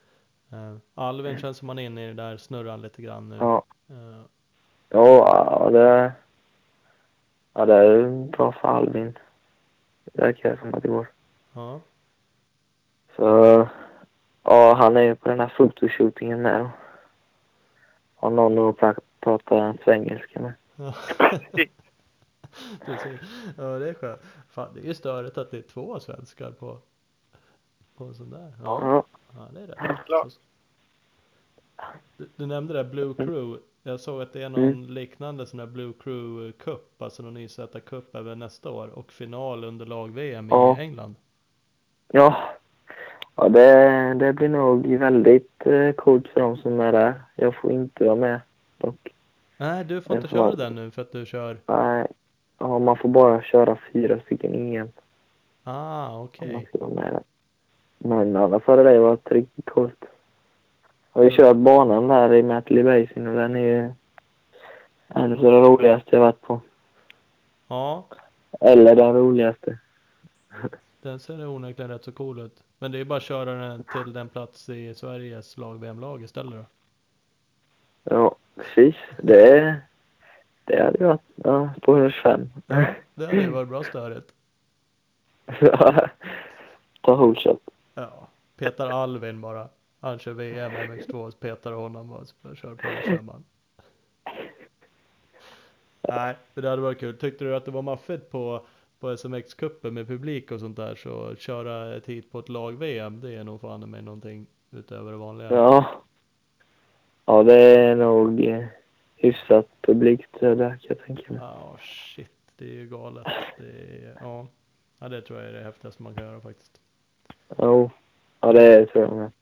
[SPEAKER 2] Uh, Alvin känns som han är inne i det där snurran lite grann nu.
[SPEAKER 4] Ja,
[SPEAKER 2] Eh,
[SPEAKER 4] ja, ja det, ja, det är bra för Albin. Det verkar som att det går.
[SPEAKER 2] ja.
[SPEAKER 4] Så ja, han är ju på den här fotoshootingen med. Har någon att pra- prata svengelska med.
[SPEAKER 2] Ja. Precis. Ja, det är skönt. Fan, det är ju störigt att det är två svenskar på, på en sån där. Ja,
[SPEAKER 4] Ja,
[SPEAKER 2] det är det. Du, du nämnde det Blue Crew. Jag såg att det är någon
[SPEAKER 4] Mm.
[SPEAKER 2] liknande sån där Blue Crew Cup, alltså någon YZ-cup även nästa år och final under lag-VM
[SPEAKER 4] Ja.
[SPEAKER 2] i England.
[SPEAKER 4] ja. ja det, det blir nog väldigt eh, coolt för de som är där. Jag får inte vara med dock.
[SPEAKER 2] Nej, du får inte
[SPEAKER 4] får
[SPEAKER 2] köra den nu för att du kör.
[SPEAKER 4] Nej, ja, man får bara köra fyra stycken EM
[SPEAKER 2] Ah, okej.
[SPEAKER 4] där. Men annars hade det varit riktigt coolt. Jag har ju kört banan där i Matley Basin och den är ju en av det roligaste jag varit på.
[SPEAKER 2] Ja,
[SPEAKER 4] Eller den roligaste.
[SPEAKER 2] den ser onekligen rätt så cool ut. Men det är bara att köra den till den plats i Sveriges lag-VM-lag istället då.
[SPEAKER 4] Ja, precis. Det, det hade varit ja, på 125.
[SPEAKER 2] Ja, det hade ju varit bra störigt.
[SPEAKER 4] Ta holeshot.
[SPEAKER 2] Ja, petar Alvin bara. Han kör VM MX2 och petar honom och så kör på och kör man. Nej, det hade varit kul. Tyckte du att det var maffigt på, på SMX-cupen med publik och sånt där så köra ett hit på ett lag-VM det är nog fan med någonting utöver det vanliga.
[SPEAKER 4] Ja. Ja, det är nog hyfsat publikt det där kan jag tänka mig.
[SPEAKER 2] Ja, shit, det är ju galet. Det är, ja. ja, det tror jag är det häftigaste man kan göra faktiskt.
[SPEAKER 4] Jo. Ja, det tror jag med.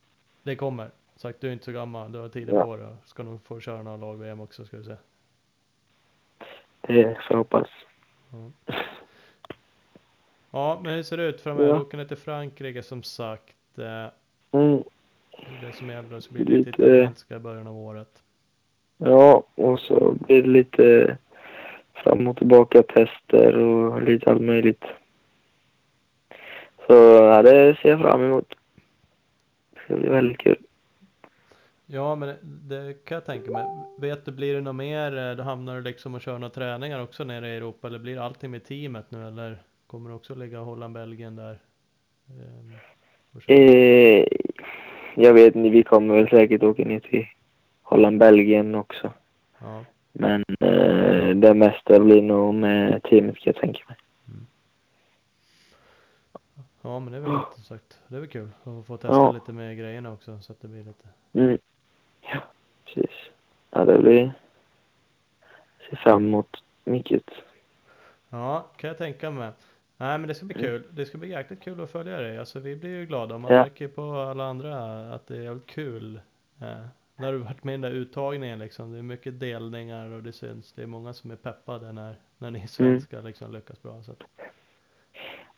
[SPEAKER 2] Det kommer. Sagt, du är inte så gammal, du har tiden
[SPEAKER 4] Ja.
[SPEAKER 2] på dig. Ska nog få köra några lag-VM också ska vi se.
[SPEAKER 4] Det får jag hoppas.
[SPEAKER 2] Ja, men hur ser det ut framöver?
[SPEAKER 4] Ja.
[SPEAKER 2] Ja. Åker ner till Frankrike som sagt. Eh,
[SPEAKER 4] Mm.
[SPEAKER 2] det som gäller så blir det lite
[SPEAKER 4] Lite-
[SPEAKER 2] italienska i början av året.
[SPEAKER 4] Ja, och så blir det lite fram och tillbaka tester och lite allt möjligt. Så ja, det ser jag fram emot. Det ska bli väldigt kul.
[SPEAKER 2] Ja, men det, kan jag tänka mig. Vet du, blir det något mer? eh, Då hamnar du liksom och kör några träningar också nere i Europa? Eller blir allting med teamet nu? Eller kommer du också ligga Holland, Belgien där? Ehm?
[SPEAKER 4] Eh, jag vet inte, vi kommer väl säkert åka ner till Holland, Belgien också.
[SPEAKER 2] Ja,
[SPEAKER 4] Men eh, det mesta blir nog med teamet kan jag tänka mig.
[SPEAKER 2] Ja men det är väl som sagt, det är väl kul att få testa
[SPEAKER 4] Ja.
[SPEAKER 2] lite med grejerna också så att det blir lite
[SPEAKER 4] Mm. Ja, precis. Ja, det blir... Ser fram emot mycket.
[SPEAKER 2] Ja, kan jag tänka mig. Nej men det ska bli
[SPEAKER 4] Mm.
[SPEAKER 2] kul. Det ska bli jäkligt kul att följa dig. Alltså vi blir ju glada. Man
[SPEAKER 4] Ja.
[SPEAKER 2] märker på alla andra att det är jävligt kul. Eh, när du varit med i den där uttagningen liksom. Det är mycket delningar och det syns. Det är många som är peppade när, när ni svenskar liksom lyckas bra. Så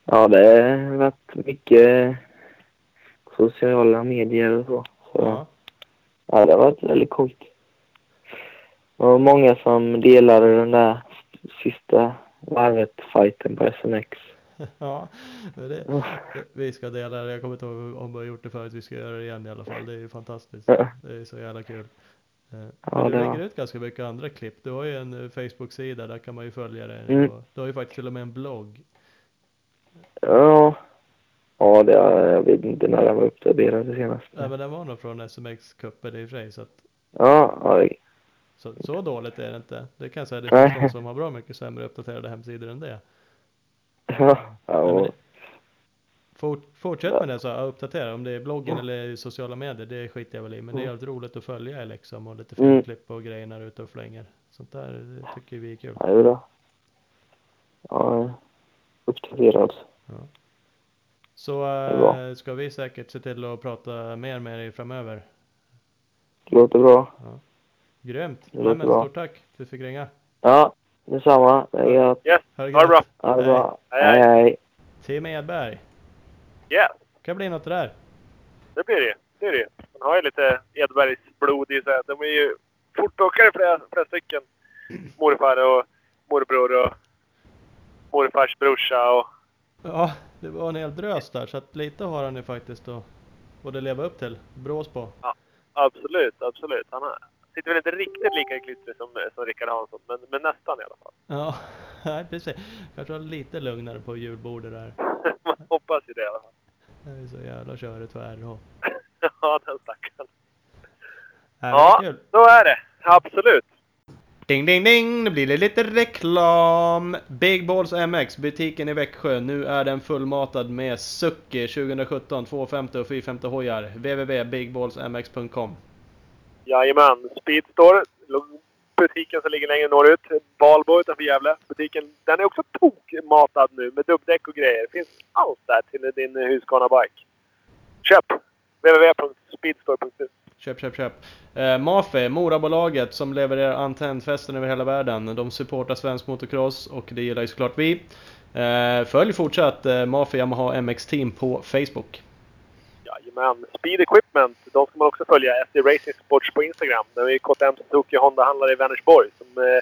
[SPEAKER 4] Ja, det har varit mycket sociala medier och så. så
[SPEAKER 2] ja.
[SPEAKER 4] ja. det har varit väldigt coolt. Och många som delade den där sista varvet fighten på SMX.
[SPEAKER 2] ja, det, vi ska dela det. Jag kommer inte ihåg om vi har gjort det förut. Vi ska göra det igen i alla fall. Det är ju fantastiskt. Det är så jävla kul. Eh,
[SPEAKER 4] Ja,
[SPEAKER 2] du
[SPEAKER 4] det
[SPEAKER 2] lägger ut ganska mycket andra klipp. Du har ju en eh, Facebook-sida, där kan man ju följa dig.
[SPEAKER 4] Mm.
[SPEAKER 2] Du har ju faktiskt till och med en blogg.
[SPEAKER 4] Ja, ja det, jag vet inte när den var uppdaterad senast.
[SPEAKER 2] Nej men den var nog från SMX-cupen i och för sig. Så, att,
[SPEAKER 4] Ja, ja, det-
[SPEAKER 2] så, så dåligt är det inte. Det kan jag säga, det
[SPEAKER 4] Nej.
[SPEAKER 2] finns de som har bra mycket sämre uppdaterade hemsidor än det.
[SPEAKER 4] Ja,
[SPEAKER 2] Nej,
[SPEAKER 4] ja,
[SPEAKER 2] Fort, fortsätt med det så, ja, uppdatera. Om det är bloggen eller sociala medier, det skiter jag väl i. Men det är jävligt roligt att följa er liksom. Och lite
[SPEAKER 4] Mm.
[SPEAKER 2] filmklipp och grejer när du är ute och flänger. Sånt där tycker vi är kul.
[SPEAKER 4] ja, det är bra. Ja, uppdaterad.
[SPEAKER 2] Så
[SPEAKER 4] är bra.
[SPEAKER 2] äh, ska vi säkert se till att prata mer med dig framöver.
[SPEAKER 4] Det låter bra.
[SPEAKER 2] Grymt!
[SPEAKER 4] Det
[SPEAKER 2] Nej,
[SPEAKER 4] låter
[SPEAKER 2] men
[SPEAKER 4] bra.
[SPEAKER 2] stort tack för att du fick ringa.
[SPEAKER 4] Ja, detsamma. Det är gött.
[SPEAKER 3] Yes,
[SPEAKER 2] Ha det
[SPEAKER 3] bra.
[SPEAKER 4] Ha det bra.
[SPEAKER 3] Hej,
[SPEAKER 4] Hej,
[SPEAKER 3] hej.
[SPEAKER 2] Tim Edberg.
[SPEAKER 3] Yes,
[SPEAKER 2] Kan bli något det där.
[SPEAKER 3] det blir det Det är det Man har ju lite Edbergs blod i sig. De är ju fortåkare flera, flera stycken. Morfar och morbror och morfars brorsa och
[SPEAKER 2] Ja, det var en hel drös där. Så att lite har han ju faktiskt att både leva upp till. Brås på.
[SPEAKER 3] absolut, absolut. Han har, sitter väl inte riktigt lika i klistret som, som Rickard Hansson, men, men nästan i alla fall.
[SPEAKER 2] Ja, nej precis. Kanske var lite lugnare på julbordet där.
[SPEAKER 3] Man hoppas ju det i alla fall.
[SPEAKER 2] Det är så jävla körigt ärr och...
[SPEAKER 3] Ja, den stackaren.
[SPEAKER 2] Nej,
[SPEAKER 3] Ja, så är det. Absolut.
[SPEAKER 2] Ding ding ding, nu blir det lite reklam! Big Balls MX, butiken i Växjö. Nu är den fullmatad med Sucki 2017 250 och 450 hojar. www.bigballsmx.com
[SPEAKER 3] Jajamän. Speedstore. Butiken som ligger längre norrut. Balbo utanför Gävle. Butiken, den är också tokmatad nu med dubbdäck och grejer. Det finns allt där till din Husqvarna-bike. Köp! www.speedstore.se
[SPEAKER 2] Köp, köp, köp. Eh, Mafe, Morabolaget som levererar antennfästen över hela världen. De supportar svensk motocross och det gillar ju såklart vi. Eh, följ fortsatt eh, Mafe Yamaha MX Team på Facebook.
[SPEAKER 3] Men Speed Equipment, de ska man också följa. SD Racing Sports på Instagram. Det är KTM Suzuki Honda-handlare i Vänersborg som eh,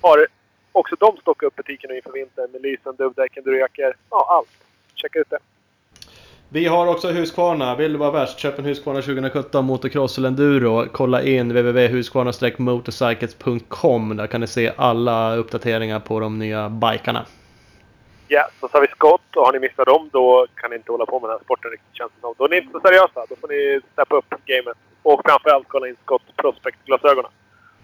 [SPEAKER 3] har också de stockat upp butiken nu inför vintern med lysen, dubbdäcken, röker. Ja, allt. Checka ut det.
[SPEAKER 2] Vi har också Husqvarna. Vill du vara värst? Köp en Husqvarna 2017 Motocross eller Enduro. Kolla in www.husqvarna-motorcycles.com. Där kan ni se alla uppdateringar på de nya bikarna.
[SPEAKER 3] Ja, så sa vi skott och har ni missat dem då kan ni inte hålla på med den här sporten riktigt känns det som. Då är ni inte så seriösa. Då får ni steppa upp gamet. Och framförallt kolla in Scott Prospect-glasögonen.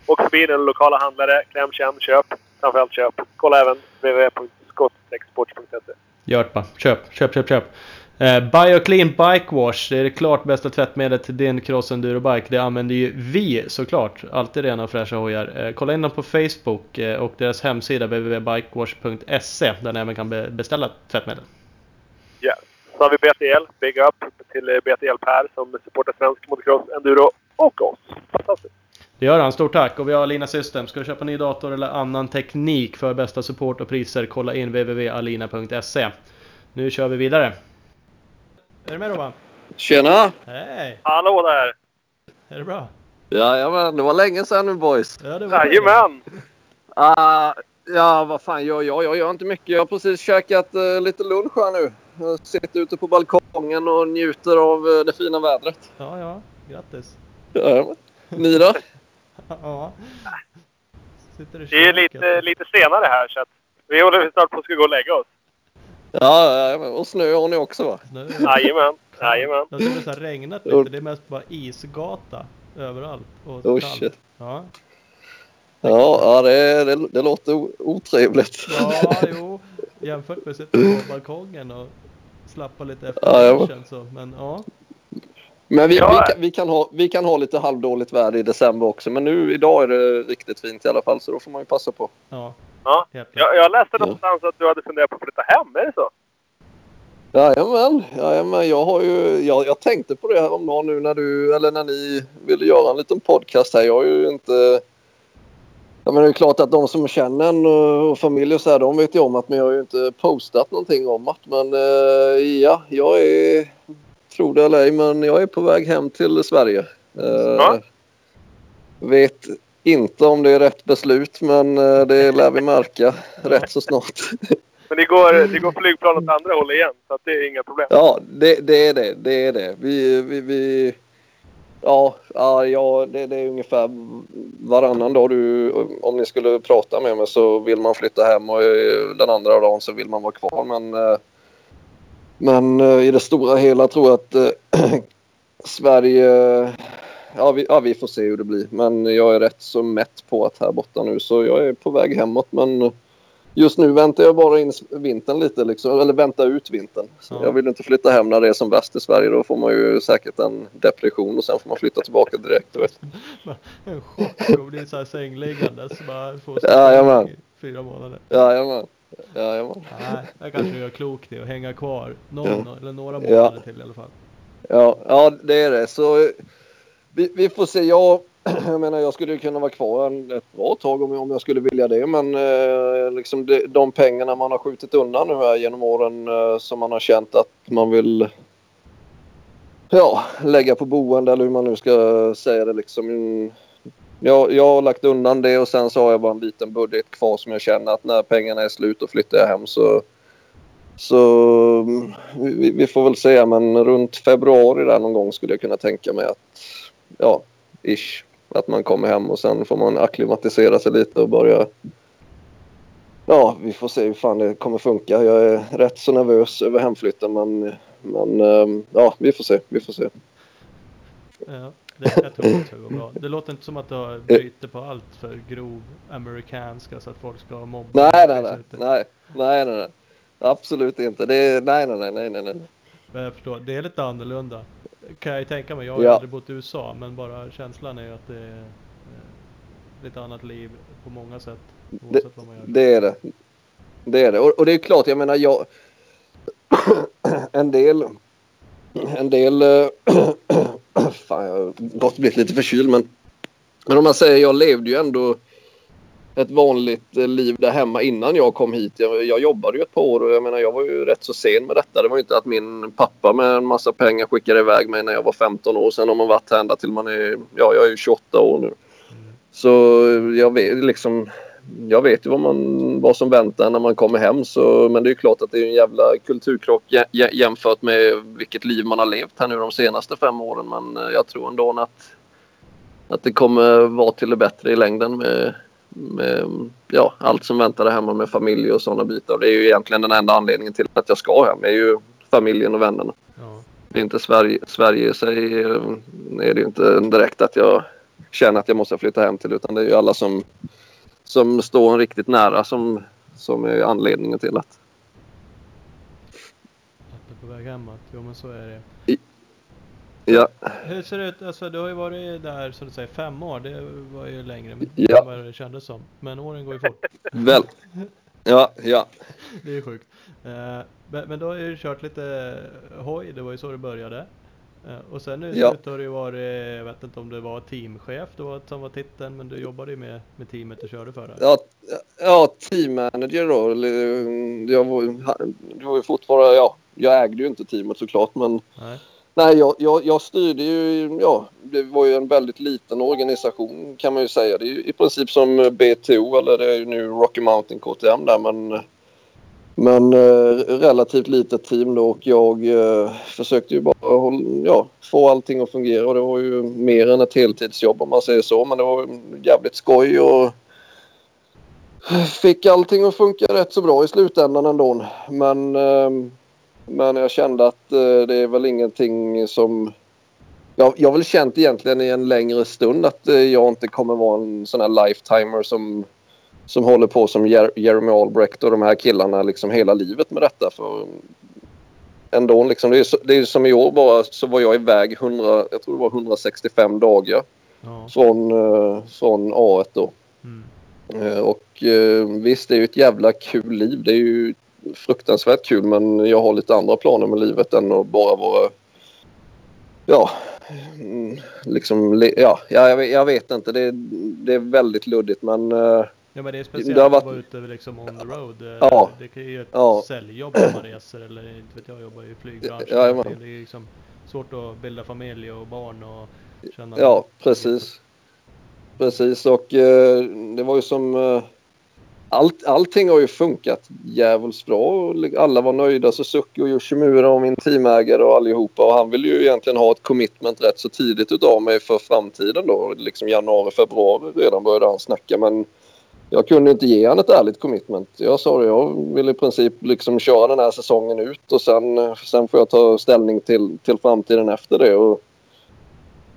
[SPEAKER 3] Och förbi den lokala handlare, kläm, känn, köp. Framförallt köp. Kolla även www.scott-sports.se.
[SPEAKER 2] Gör det bara. Köp, köp, köp, köp. Eh, Bioclean Bike Wash. Det är det klart bästa tvättmedlet till din cross enduro bike. Det använder ju vi såklart. Alltid rena och fräscha hojar. Eh, kolla in dem på Facebook eh, och deras hemsida www.bikewash.se där ni även kan be- beställa tvättmedel.
[SPEAKER 3] Ja. Så har vi BTL. Big up till eh, BTL Per som supportar svensk motocross, enduro och oss. Fantastiskt.
[SPEAKER 2] Det gör han. Stort tack! Och vi har Alina System. Ska du köpa ny dator eller annan teknik för bästa support och priser? Kolla in www.alina.se. Nu kör vi vidare. Är du med Robban?
[SPEAKER 5] Tjena!
[SPEAKER 2] Hej!
[SPEAKER 3] Hallå där!
[SPEAKER 2] Är det bra?
[SPEAKER 5] Jajamän, det var länge sedan nu boys.
[SPEAKER 2] Ja, det var
[SPEAKER 3] Jajamän!
[SPEAKER 5] Uh, ja, vad fan gör jag? Jag gör inte mycket. Jag har precis käkat uh, lite lunch här nu. Jag sitter ute på balkongen och njuter av uh, det fina vädret.
[SPEAKER 2] Ja, ja. Grattis!
[SPEAKER 5] Jajamän. Ni då?
[SPEAKER 2] Ja. Sitter
[SPEAKER 3] Det är lite, lite senare här så att vi håller snart på att ska gå och lägga oss.
[SPEAKER 5] Ja, och snö har ni också va?
[SPEAKER 3] Jajamän, jajamän.
[SPEAKER 2] det har så här regnat lite. Det är mest bara isgata överallt. Och
[SPEAKER 5] Oh
[SPEAKER 2] kallt.
[SPEAKER 5] shit.
[SPEAKER 2] Ja.
[SPEAKER 5] Ja, ja det, det, det låter otrevligt.
[SPEAKER 2] Ja, jo. Jämfört med att sitta på balkongen och slappa lite efter
[SPEAKER 5] Ja,
[SPEAKER 2] matchen så. Men ja.
[SPEAKER 5] Men vi,
[SPEAKER 3] Ja.
[SPEAKER 5] vi, kan, vi, kan ha, vi kan ha lite halvdåligt väder i december också. Men nu idag är det riktigt fint i alla fall så då får man ju passa på.
[SPEAKER 2] Ja.
[SPEAKER 3] Ja. Jag, jag läste
[SPEAKER 5] Ja.
[SPEAKER 3] någonstans att du hade funderat på att flytta hem, är det så?
[SPEAKER 5] Jajamän, jajamän. Jag, har ju, jag, jag tänkte på det här om dagen nu när du, eller när ni ville göra en liten podcast här. Jag har ju inte... Ja, men det är klart att de som känner en och och familj och så här, de vet ju om att men jag har ju inte postat någonting om att. Men eh, ja, jag är, tro det eller ej, men jag är på väg hem till Sverige. Eh,
[SPEAKER 3] Ja.
[SPEAKER 5] Vet inte om det är rätt beslut, men eh, det lär vi märka rätt så snart.
[SPEAKER 3] Men det går, det går flygplan åt andra hållet igen, så det är inga problem.
[SPEAKER 5] Ja, det, det är det. Det är det. Vi, vi, vi, ja, ja, det, det är ungefär varannan dag du, om ni skulle prata med mig så vill man flytta hem och eh, den andra dagen så vill man vara kvar. Men, eh, men i det stora hela tror jag att Sverige, ja vi, ja vi får se hur det blir. Men jag är rätt så mätt på att här borta nu så jag är på väg hemåt. Men Just nu väntar jag bara in vintern lite, liksom, eller vänta ut vintern.
[SPEAKER 2] Ja.
[SPEAKER 5] Jag vill inte flytta hem när det är som värst i Sverige. Då får man ju säkert en depression och sen får man flytta tillbaka direkt. Vet.
[SPEAKER 2] En chock och bli så här sängliggandes. I fyra månader.
[SPEAKER 5] Jajamän. Jajamän.
[SPEAKER 2] Nej, jag kanske gör klokt i att hänga kvar någon
[SPEAKER 5] Ja.
[SPEAKER 2] eller några
[SPEAKER 5] Ja.
[SPEAKER 2] månader till i alla fall.
[SPEAKER 5] Ja, ja, det är det. Så vi, vi får se. Jag, jag menar, jag skulle ju kunna vara kvar ett bra tag om jag, om jag skulle vilja det. Men eh, liksom de, de pengarna man har skjutit undan nu här genom åren eh, som man har känt att man vill ja, lägga på boende eller hur man nu ska säga det. Liksom. Jag, jag har lagt undan det och sen så har jag bara en liten budget kvar som jag känner att när pengarna är slut och flyttar jag hem så så mm, vi, vi får väl se, men runt februari där någon gång skulle jag kunna tänka mig att, ja, ish, att man kommer hem och sen får man akklimatisera sig lite och börja, ja, vi får se hur fan det kommer funka. Jag är rätt så nervös över hemflytten, men, men ehm, ja, vi får se, vi får se.
[SPEAKER 2] Ja, det, jag tror också det går bra. Det låter inte som att du bryter på allt för grov amerikanska så att folk ska mobba.
[SPEAKER 5] Nej, nej, nej, nej, nej, nej. Absolut inte. Det är, nej, nej, nej, nej, nej, nej.
[SPEAKER 2] Men jag förstår, det är lite annorlunda. Kan jag ju tänka mig. Jag har ju
[SPEAKER 5] Ja.
[SPEAKER 2] aldrig bott i USA men bara känslan är ju att det är eh, lite annat liv på många sätt. Oavsett vad man gör.
[SPEAKER 5] Det är det. Det är det. Och, och det är klart, jag menar jag... en del... En del... eh, fan, jag har gått blivit lite förkyld men... Men om man säger, jag levde ju ändå ett vanligt eh, liv där hemma innan jag kom hit. Jag, jag jobbade ju ett par år och jag menar jag var ju rätt så sen med detta. Det var ju inte att min pappa med en massa pengar skickade iväg mig när jag var 15 år. Sen har man varit här ända till man är... Ja, jag är ju 28 år nu. Så jag vet liksom jag vet ju vad, man, vad som väntar när man kommer hem. Så, men det är ju klart att det är en jävla kulturkrock jämfört med vilket liv man har levt här nu de senaste fem åren. Men eh, jag tror ändå att, att det kommer vara till det bättre i längden med ja, allt som väntar där hemma med familj och sådana bitar. Det är ju egentligen den enda anledningen till att jag ska hem. Det är ju familjen och vännerna.
[SPEAKER 2] Ja.
[SPEAKER 5] Det är inte Sverige, Sverige i sig eh, är det ju inte direkt att jag känner att jag måste flytta hem till utan det är ju alla som, som står en riktigt nära som, som är anledningen till att.
[SPEAKER 2] Att du är på väg hemåt. Jo men så är det.
[SPEAKER 5] Ja,
[SPEAKER 2] Hur ser det ut? Alltså du har ju varit där som du säger fem år. Det var ju längre än
[SPEAKER 5] Ja.
[SPEAKER 2] vad det kändes som. Men åren går ju fort.
[SPEAKER 5] väl. Ja, ja.
[SPEAKER 2] Det är ju sjukt. Eh, men, då har ju kört lite hoj, det var ju så det började. Eh, och sen nu
[SPEAKER 5] Ja.
[SPEAKER 2] har det ju varit, jag vet inte om det var teamchef då som var titeln, men du jobbade ju med, med teamet du körde för. Där.
[SPEAKER 5] Ja, ja team manager då. eller, Jag var, det var ju fortfarande, ja, jag ägde ju inte teamet såklart men
[SPEAKER 2] Nej.
[SPEAKER 5] Nej, jag, jag, jag styrde ju, ja, det var ju en väldigt liten organisation kan man ju säga. Det är ju i princip som BTO eller det är ju nu Rocky Mountain KTM där men men eh, relativt litet team då och jag eh, försökte ju bara ja, få allting att fungera och det var ju mer än ett heltidsjobb om man säger så men det var jävligt skoj och fick allting att funka rätt så bra i slutändan ändå. Men, eh, men jag kände att eh, det är väl ingenting som Jag, jag har väl känt egentligen i en längre stund att eh, jag inte kommer vara en sån här lifetimer som, som håller på som Jer Jeremy Albrecht och de här killarna liksom hela livet med detta. För ändå liksom, det är, så, det är som i år bara så var jag iväg 100, jag tror det var 165 dagar
[SPEAKER 2] Ja.
[SPEAKER 5] från, eh, från A1 då.
[SPEAKER 2] Mm.
[SPEAKER 5] Och visst, det är ju ett jävla kul liv. Det är ju fruktansvärt kul men jag har lite andra planer med livet än att bara vara... Ja, mm, liksom... Ja, jag, vet- jag vet inte. Det, det är väldigt luddigt men... eh,
[SPEAKER 2] Ja men det är speciellt
[SPEAKER 5] Det har
[SPEAKER 2] att
[SPEAKER 5] varit-
[SPEAKER 2] vara ute liksom on the road. Eh,
[SPEAKER 5] Ja.
[SPEAKER 2] Det kan ju ett
[SPEAKER 5] Ja.
[SPEAKER 2] säljjobb om man reser eller inte vet jag, jobbar i flygbranschen.
[SPEAKER 5] Ja, jajamän.
[SPEAKER 2] det är liksom svårt att bilda familj och barn och känna...
[SPEAKER 5] Ja, precis. Precis och eh, det var ju som... Eh, allt, allting har ju funkat jävligt bra. Alla var nöjda. Suzuki och Yoshimura och min teamägare och allihopa. Och han ville ju egentligen ha ett commitment rätt så tidigt utav mig för framtiden då. Liksom januari, februari redan började han snacka. Men jag kunde inte ge han ett ärligt commitment. Jag sa det, jag vill i princip liksom köra den här säsongen ut och sen, sen får jag ta ställning till, till framtiden efter det. Och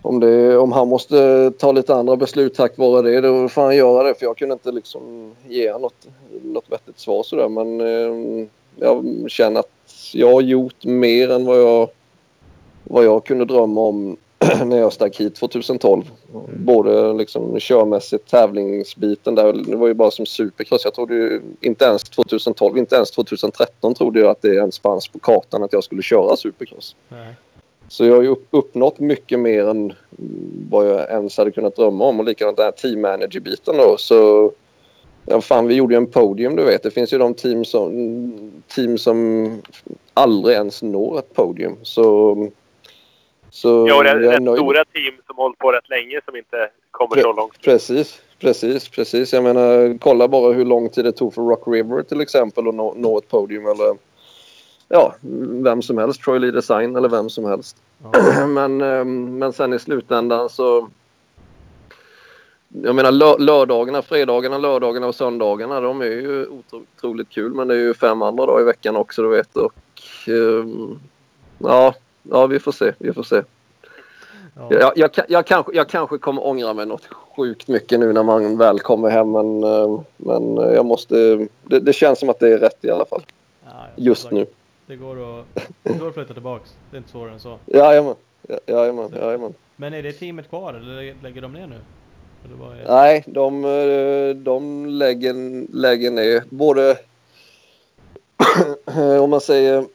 [SPEAKER 5] om, det, om han måste ta lite andra beslut tack vare det, då får han göra det. För jag kunde inte liksom ge honom något, något vettigt svar sådär. Men eh, jag känner att jag har gjort mer än vad jag, vad jag kunde drömma om när jag stack hit 2012. Både liksom körmässigt, tävlingsbiten där. Det var ju bara som supercross. Jag trodde ju inte ens 2012, inte ens 2013 trodde jag att det ens fanns på kartan att jag skulle köra supercross.
[SPEAKER 2] Nej.
[SPEAKER 5] Så jag har ju upp- uppnått mycket mer än vad jag ens hade kunnat drömma om. Och likadant den här team manager-biten då. Så ja, fan, vi gjorde ju en podium du vet. Det finns ju de team som, team som aldrig ens når ett podium. Så, så
[SPEAKER 3] Ja, och det är
[SPEAKER 5] jag är nöjd.
[SPEAKER 3] stora team som hållit på rätt länge som inte kommer
[SPEAKER 5] Pre-
[SPEAKER 3] så långt.
[SPEAKER 5] Precis, precis, precis. Jag menar, kolla bara hur lång tid det tog för Rock River till exempel att nå, nå ett podium. Eller ja, vem som helst. Troy Lee Design eller vem som helst.
[SPEAKER 2] Ja.
[SPEAKER 5] men, ehm, men sen i slutändan så... Jag menar lö- lördagarna, fredagarna, lördagarna och söndagarna de är ju otro- otroligt kul. Men det är ju fem andra dagar i veckan också du vet. Och, ehm, ja, ja, vi får se. Vi får se.
[SPEAKER 2] Ja.
[SPEAKER 5] Jag, jag, jag, kanske, jag kanske kommer ångra mig något sjukt mycket nu när man väl kommer hem. Men, eh, men eh, jag måste... Det, det känns som att det är rätt i alla fall.
[SPEAKER 2] Ja,
[SPEAKER 5] Just nu.
[SPEAKER 2] Det går att, det går att flytta tillbaks. Det är inte svårare än så.
[SPEAKER 5] Jajamän. Ja, Jajamän. Jajamän.
[SPEAKER 2] Men är det teamet kvar eller lä- lägger de ner nu? Eller vad är...
[SPEAKER 5] Nej, de, eh, de lägger, lägger ner både... om man säger...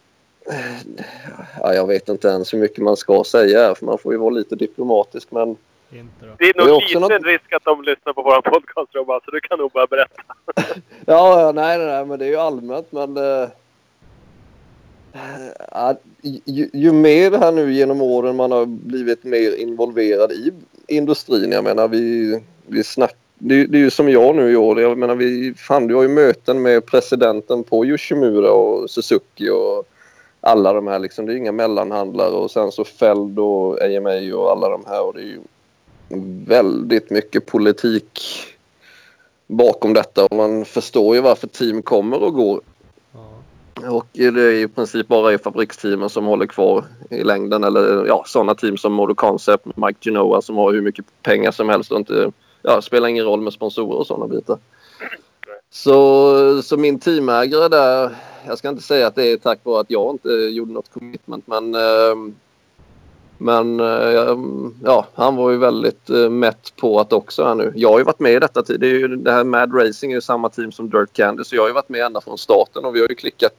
[SPEAKER 5] Ja, jag vet inte ens hur mycket man ska säga här, för man får ju vara lite diplomatisk. Men?
[SPEAKER 3] Det är
[SPEAKER 5] Det
[SPEAKER 3] nog
[SPEAKER 5] också
[SPEAKER 3] liten
[SPEAKER 5] något-
[SPEAKER 3] risk att de lyssnar på vår podcast Robban, så du kan nog bara berätta.
[SPEAKER 5] Ja, ja, nej, nej, nej, men det är ju allmänt. Men eh, ju, ju mer här nu genom åren man har blivit mer involverad i industrin. Jag menar, vi, vi snack, det, är- det är ju som jag nu i år. Jag menar, vi, fan, du har ju möten med presidenten på Yoshimura och Suzuki och alla de här. Liksom, det är inga mellanhandlare och sen så Feld och AMA och alla de här. Och det är ju väldigt mycket politik bakom detta och man förstår ju varför team kommer och går. Och det är i princip bara i fabriksteamen som håller kvar i längden eller ja, sådana team som Modo Concept, Mike Genoa som har hur mycket pengar som helst och inte, ja, spelar ingen roll med sponsorer och sådana bitar. Så, så min teamägare där, jag ska inte säga att det är tack vare att jag inte gjorde något commitment men eh, men eh, ja, han var ju väldigt eh, mätt på att också här nu. Jag har ju varit med i detta tid. Det, är ju, det här Mad Racing är ju samma team som Dirt Candy så jag har ju varit med ända från starten och vi har ju klickat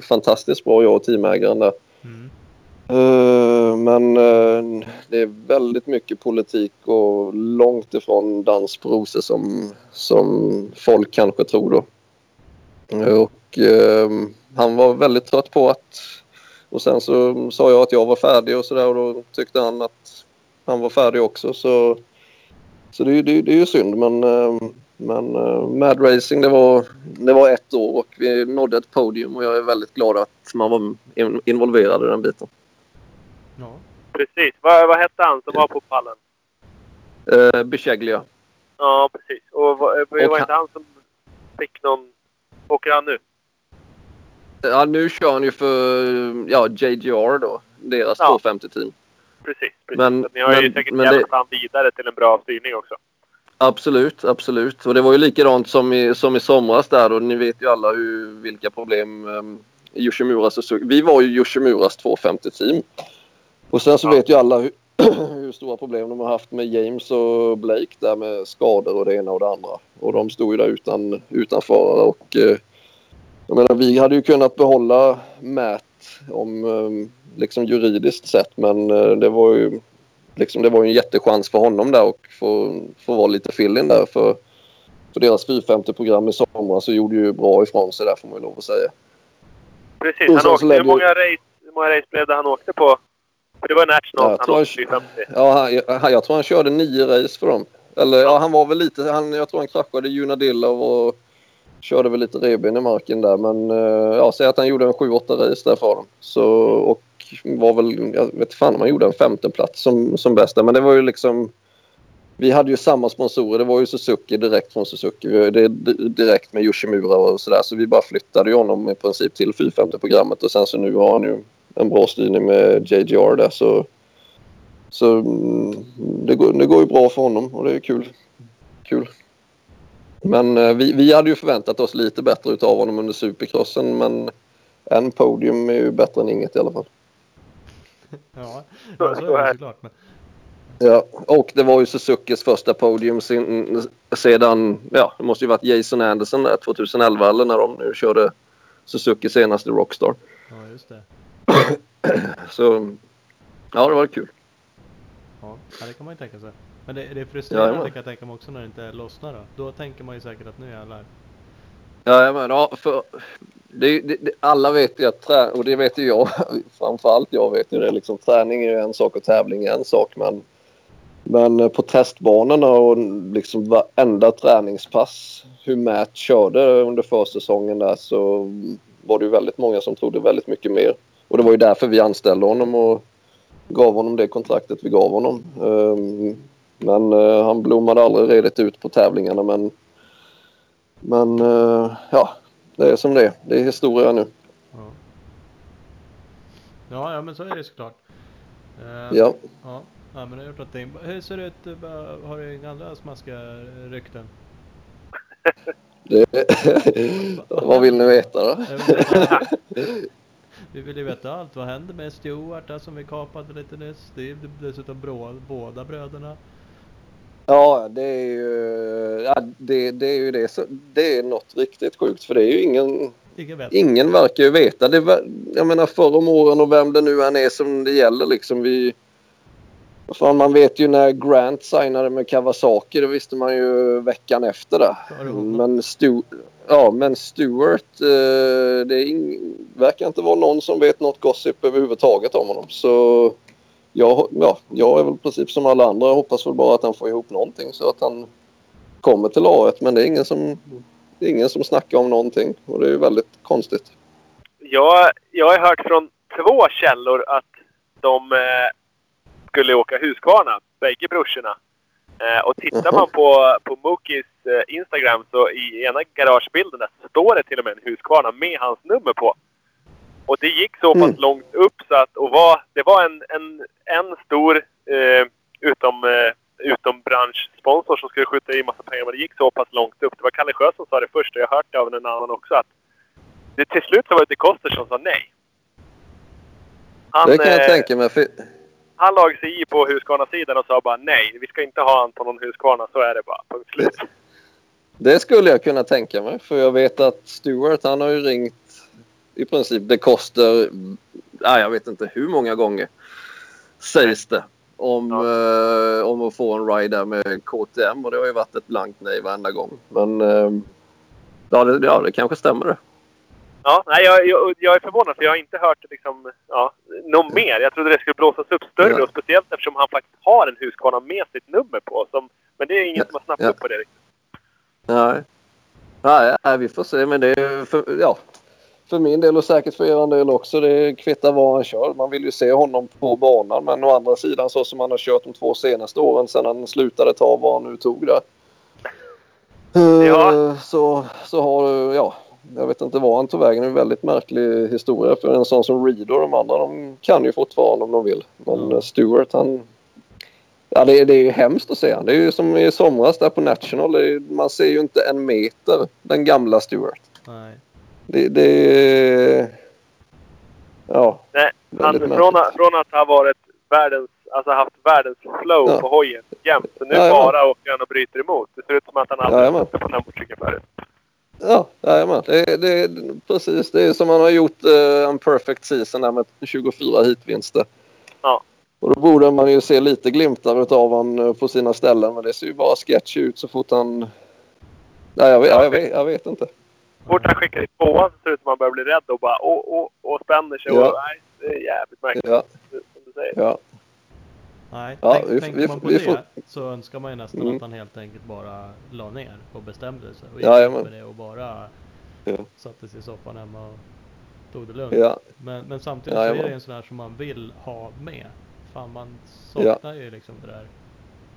[SPEAKER 5] fantastiskt bra jag och teamägaren där.
[SPEAKER 2] Mm.
[SPEAKER 5] Eh, men det är väldigt mycket politik och långt ifrån dans på rosor som, som folk kanske tror då. Och han var väldigt trött på att och sen så sa jag att jag var färdig och sådär och då tyckte han att han var färdig också så så det, är ju- det, det är ju synd men eh, men eh, Mad Racing det var, det var ett år och vi nådde ett podium och jag är väldigt glad att man var in- involverad i den biten.
[SPEAKER 2] Ja.
[SPEAKER 3] Precis. Vad, vad hette han som var på pallen?
[SPEAKER 5] Uh, Bicheglia.
[SPEAKER 3] Ja, precis. Och vad
[SPEAKER 5] Och
[SPEAKER 3] var inte han som fick någon... Åker han nu?
[SPEAKER 5] Ja, nu kör han ju för ja, JGR då. Deras
[SPEAKER 3] Ja.
[SPEAKER 5] 250-team.
[SPEAKER 3] Precis. Precis.
[SPEAKER 5] Men-
[SPEAKER 3] Ni har ju
[SPEAKER 5] men-
[SPEAKER 3] säkert
[SPEAKER 5] men
[SPEAKER 3] hjälpt
[SPEAKER 5] det-
[SPEAKER 3] vidare till en bra styrning också.
[SPEAKER 5] Absolut, absolut. Och det var ju likadant som i, som i somras där och ni vet ju alla hur, vilka problem um, Yoshimuras och Suzuki. Vi var ju Yoshimuras 250-team. Och sen så
[SPEAKER 3] Ja.
[SPEAKER 5] vet ju alla hur, hur stora problem de har haft med James och Blake där med skador och det ena och det andra. Och de stod ju där utan, utan förare och eh, jag menar vi hade ju kunnat behålla Matt om eh, liksom juridiskt sett men eh, det var ju liksom, det var ju en jättechans för honom där och få, få vara lite fill-in där för, för deras 450-program i somras så gjorde ju bra ifrån sig där får man ju lov att säga.
[SPEAKER 3] Precis. Han åkte, hur, många race, hur många race blev det han åkte på? För det var National
[SPEAKER 5] Ja, jag
[SPEAKER 3] han åkte 450.
[SPEAKER 5] Ja, han, jag tror han körde nio race för dem. Eller ja, han var väl lite, han, jag tror han kraschade Junadillov och körde väl lite reben i marken där. Men eh, ja, säg att han gjorde en 7-8 race där för dem. Så, och var väl, jag vet fan om han gjorde en femteplats som, som bäst där. Men det var ju liksom, vi hade ju samma sponsorer. Det var ju Suzuki direkt från Suzuki. Vi Det är direkt med Yoshimura och sådär. Så vi bara flyttade ju honom i princip till 450-programmet och sen så nu har han ju en bra styrning med JGR där. Så så mm, det går, det går ju bra för honom och det är kul. kul. Men eh, vi, vi hade ju förväntat oss lite bättre utav honom under supercrossen men en podium är ju bättre än inget i alla fall.
[SPEAKER 2] Ja,
[SPEAKER 3] Så-
[SPEAKER 2] är det såklart. Men,
[SPEAKER 5] Ja, och det var ju Suzukis första podium sin, sedan, ja det måste ju varit Jason Anderson där 2011 eller när de nu körde Suzuki senaste Rockstar.
[SPEAKER 2] ja, just det.
[SPEAKER 5] Så ja, det var kul.
[SPEAKER 2] Ja, ja, det kan man ju tänka sig. Men det, det är frustrerande
[SPEAKER 5] Jajamän.
[SPEAKER 2] kan jag tänka mig också när det inte lossnar då. Då tänker man ju säkert att nu jävlar.
[SPEAKER 5] Ja, men, ja för det, det, alla vet ju att trä, och det vet ju jag framförallt jag vet ju det liksom träning är ju en sak och tävling är en sak men men eh, på testbanorna och liksom varenda träningspass hur Matt körde under försäsongen där så var det ju väldigt många som trodde väldigt mycket mer. Och det var ju därför vi anställde honom och gav honom det kontraktet vi gav honom. Ehm, Men eh, han blommade aldrig redigt ut på tävlingarna men men eh, ja, det är som det är. Det är historia nu.
[SPEAKER 2] Ja. Ja, ja men så är det såklart. Eh,
[SPEAKER 5] Ja.
[SPEAKER 2] Ja, ja men det har gjort någonting. Hur ser det ut? Har du inga andra smaskiga rykten?
[SPEAKER 5] Det, vad vill ni veta då?
[SPEAKER 2] Vi vill ju veta allt. Vad hände med Stuart där som vi kapade lite nyss? Det är dessutom brå, båda bröderna.
[SPEAKER 5] Ja, det är ju, ja, det, det är ju det. Så, det är något riktigt sjukt för det är ju ingen,
[SPEAKER 2] Ingen
[SPEAKER 5] ingen verkar ju veta. Det, jag menar förr om åren och vem det nu än är som det gäller liksom. Vi, fan, man vet ju när Grant signade med Kawasaki. Det visste man ju veckan efter det. Men, Stu, ja, men Stewart, eh, det verkar inte vara någon som vet något gossip överhuvudtaget om honom. Så jag, ja, jag är väl i princip som alla andra. Jag hoppas väl bara att han får ihop någonting så att han kommer till A1. Men det är ingen som, det är ingen som snackar om någonting och det är ju väldigt konstigt.
[SPEAKER 3] Jag, jag har hört från två källor att de eh, skulle åka Husqvarna, bägge brorsorna. Eh, och tittar man på, på Mookis eh, Instagram så i ena garagebilden där står det till och med en Husqvarna med hans nummer på. Och det gick så pass
[SPEAKER 5] Mm.
[SPEAKER 3] långt upp så att och var, det var en, en, en stor eh, utom, eh, utom branschsponsor som skulle skjuta i massa pengar men det gick så pass långt upp. Det var Kalle Sjö som sa det först och jag har hört det av en annan också att det, till slut så var det Koster som sa nej. Han,
[SPEAKER 5] det kan jag
[SPEAKER 3] eh,
[SPEAKER 5] tänka mig. För,
[SPEAKER 3] han lag sig i på Husqvarna-sidan och sa bara nej, vi ska inte ha på någon Husqvarna, så är det bara. Punkt slut.
[SPEAKER 5] det skulle jag kunna tänka mig. För jag vet att Stewart han har ju ringt i princip. Det kostar, ja, jag vet inte hur många gånger sägs det. Om, eh, om att få en ride där med KTM och det har ju varit ett blankt nej varenda gång. Men eh, ja, det, ja, det kanske stämmer det.
[SPEAKER 3] Ja, nej, jag, jag, jag är förvånad för jag har inte hört liksom, ja, något mer. Jag trodde det skulle blåsas upp större
[SPEAKER 5] Ja.
[SPEAKER 3] och speciellt eftersom han faktiskt har en Husqvarna med sitt nummer på. Som, men det är ingen
[SPEAKER 5] Ja,
[SPEAKER 3] som har snappat
[SPEAKER 5] ja.
[SPEAKER 3] upp på det riktigt.
[SPEAKER 5] Nej. Nej, nej, vi får se. Men det är för, ja, för min del och säkert för er del också. Det kvittar vad han kör. Man vill ju se honom på banan. Men å andra sidan så som han har kört de två senaste åren sedan han slutade ta vad han nu tog där. Eh,
[SPEAKER 3] Ja.
[SPEAKER 5] Så, så har ja, jag vet inte var han tog vägen. Det är en väldigt märklig historia. För en sån som Reed och de andra de kan ju fortfarande om de vill. Men
[SPEAKER 2] Ja.
[SPEAKER 5] eh, Stewart han, Ja, det, är- det är ju hemskt att se. Det är ju som i somras där på National. Det är, man ser ju inte en meter den gamla Stewart.
[SPEAKER 2] Nej.
[SPEAKER 5] Det, det. Ja.
[SPEAKER 3] Nej, han, från, från att ha varit världens, alltså haft världens flow
[SPEAKER 5] Ja.
[SPEAKER 3] på hojen jämt. Så nu
[SPEAKER 5] Ja, ja.
[SPEAKER 3] bara åker han och bryter emot. Det ser ut som att han aldrig åkte på den motorcykeln förut.
[SPEAKER 5] Ja, jajamän. Det, det, precis. Det är som man har gjort eh, en perfect season där med 24 hitvinster.
[SPEAKER 3] Ja.
[SPEAKER 5] Och då borde man ju se lite glimtar av han eh, på sina ställen. Men det ser ju bara sketch ut så fort han... Nej, jag vet, jag vet, jag vet inte.
[SPEAKER 3] Fort han skickar i tvåan så ser det ut som att han börjar bli rädd och bara åh, åh, och spänner sig.
[SPEAKER 5] Ja.
[SPEAKER 3] Och, nej, det är jävligt märkligt.
[SPEAKER 5] Ja,
[SPEAKER 3] Som du säger.
[SPEAKER 5] ja.
[SPEAKER 2] Nej,
[SPEAKER 5] Ja,
[SPEAKER 2] tänk,
[SPEAKER 5] vi-
[SPEAKER 2] tänker
[SPEAKER 5] vi-
[SPEAKER 2] man på
[SPEAKER 5] vi
[SPEAKER 2] det
[SPEAKER 5] får-
[SPEAKER 2] så önskar man ju nästan
[SPEAKER 5] Mm.
[SPEAKER 2] att han helt enkelt bara la ner och bestämde sig och gick med det och bara
[SPEAKER 5] Ja.
[SPEAKER 2] satte sig i soffan hemma och tog det lugnt.
[SPEAKER 5] ja.
[SPEAKER 2] Men, men samtidigt så är det en sån här som man vill ha med. Fan man saknar ju liksom det där.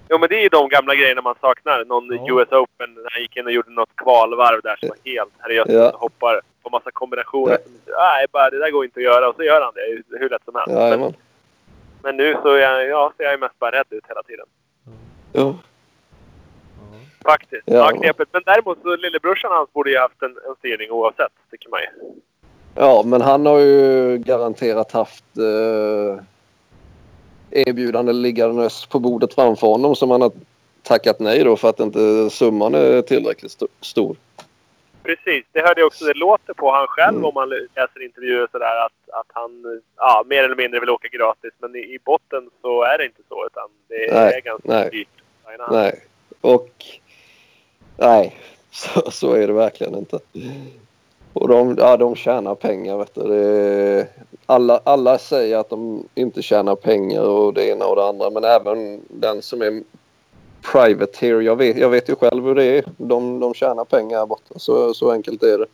[SPEAKER 3] Jo, men det är ju de gamla grejerna man saknar. Någon
[SPEAKER 2] Ja.
[SPEAKER 3] US Open när han gick in och gjorde något kvalvarv där som var helt herrejösses
[SPEAKER 5] Ja.
[SPEAKER 3] hoppar på massa kombinationer.
[SPEAKER 5] Ja.
[SPEAKER 3] Nej, bara det där går inte att göra. Och så gör han det hur lätt som helst. Men,
[SPEAKER 5] Jajamän.
[SPEAKER 3] men nu så är jag, ja, ser jag mest bara rädd ut hela tiden.
[SPEAKER 5] Ja.
[SPEAKER 2] Ja.
[SPEAKER 3] Faktiskt.
[SPEAKER 5] Ja.
[SPEAKER 3] Ja, knepigt. Men däremot så lillebrorsan hans borde ju haft en, en styrning oavsett, tycker man ju.
[SPEAKER 5] Ja, men han har ju garanterat haft eh, erbjudande liggandes på bordet framför honom som han har tackat nej då för att inte summan är tillräckligt sto- stor.
[SPEAKER 3] Precis. Det hörde jag också. Det låter på han själv
[SPEAKER 5] Mm.
[SPEAKER 3] om man läser intervjuer sådär att, att han ja, mer eller mindre vill åka gratis. Men i, i botten så är det inte så utan det är
[SPEAKER 5] Nej,
[SPEAKER 3] ganska
[SPEAKER 5] nej.
[SPEAKER 3] dyrt. Nej,
[SPEAKER 5] och nej, så, så är det verkligen inte. Och de, ja, de tjänar pengar. Vet du. Alla, alla säger att de inte tjänar pengar och det ena och det andra. Men även den som är privateer. Jag vet, jag vet ju själv hur det är. De, de tjänar pengar här borta. Så, så enkelt är det.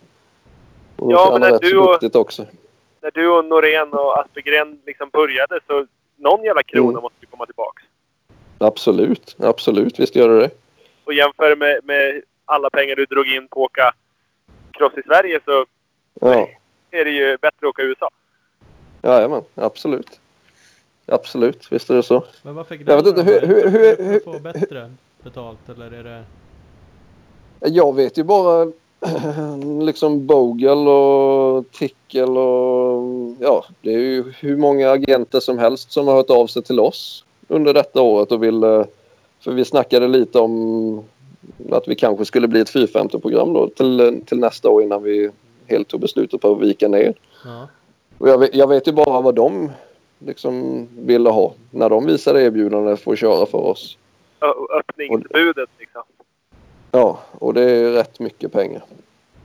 [SPEAKER 5] Och de
[SPEAKER 3] Ja, men när du och-
[SPEAKER 5] också.
[SPEAKER 3] När du och Norén och Aspegren liksom började så någon jävla krona
[SPEAKER 5] Mm.
[SPEAKER 3] måste ju komma tillbaks.
[SPEAKER 5] Absolut, absolut. Visst gör det det.
[SPEAKER 3] Och jämför med, med alla pengar du drog in på att åka cross i Sverige så
[SPEAKER 5] Ja.
[SPEAKER 3] är det ju bättre att åka i USA.
[SPEAKER 5] Jajamän, absolut. Absolut, visst är det så.
[SPEAKER 2] Men vad fick
[SPEAKER 5] Jag vet inte, hur- hur- hur- hur-
[SPEAKER 2] få bättre betalt eller är det?
[SPEAKER 5] Jag vet ju bara liksom Bogle och Tickel och ja, det är ju hur många agenter som helst som har hört av sig till oss under detta året och vill för vi snackade lite om att vi kanske skulle bli ett 450-program då till, till nästa år innan vi helt tog beslutet på att vika ner.
[SPEAKER 2] Ja.
[SPEAKER 5] Och jag vet, jag vet ju bara vad de liksom ville ha när de visade erbjudande för att köra för oss.
[SPEAKER 3] Öppningsbudet liksom.
[SPEAKER 5] Ja, och det är rätt mycket pengar.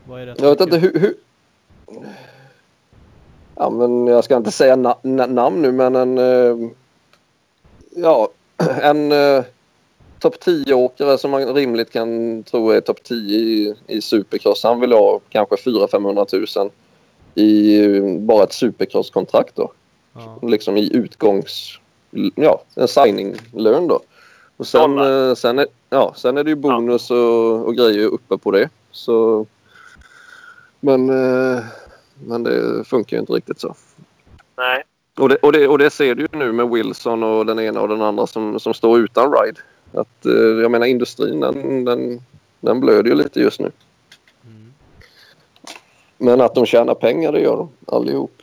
[SPEAKER 2] Vad är det?
[SPEAKER 5] Jag vet inte hur... hur... Ja, men jag ska inte säga na na namn nu, men en... eh, ja, en uh, topp 10-åkare som man rimligt kan tro är topp 10 i, i supercross. Han vill ha kanske 400-500 000 i bara ett supercross-kontrakt då.
[SPEAKER 2] Ja.
[SPEAKER 5] Liksom i utgångs... Ja, en signinglön då. Och sen, eh, sen, är, ja, sen är det ju bonus och, och grejer uppe på det. Så... Men, eh, men det funkar ju inte riktigt så.
[SPEAKER 3] Nej.
[SPEAKER 5] Och det, och, det, och det ser du ju nu med Wilson och den ena och den andra som, som står utan ride. Att, eh, jag menar industrin den, den, den blöder ju lite just nu.
[SPEAKER 2] Mm.
[SPEAKER 5] Men att de tjänar pengar det gör de allihop.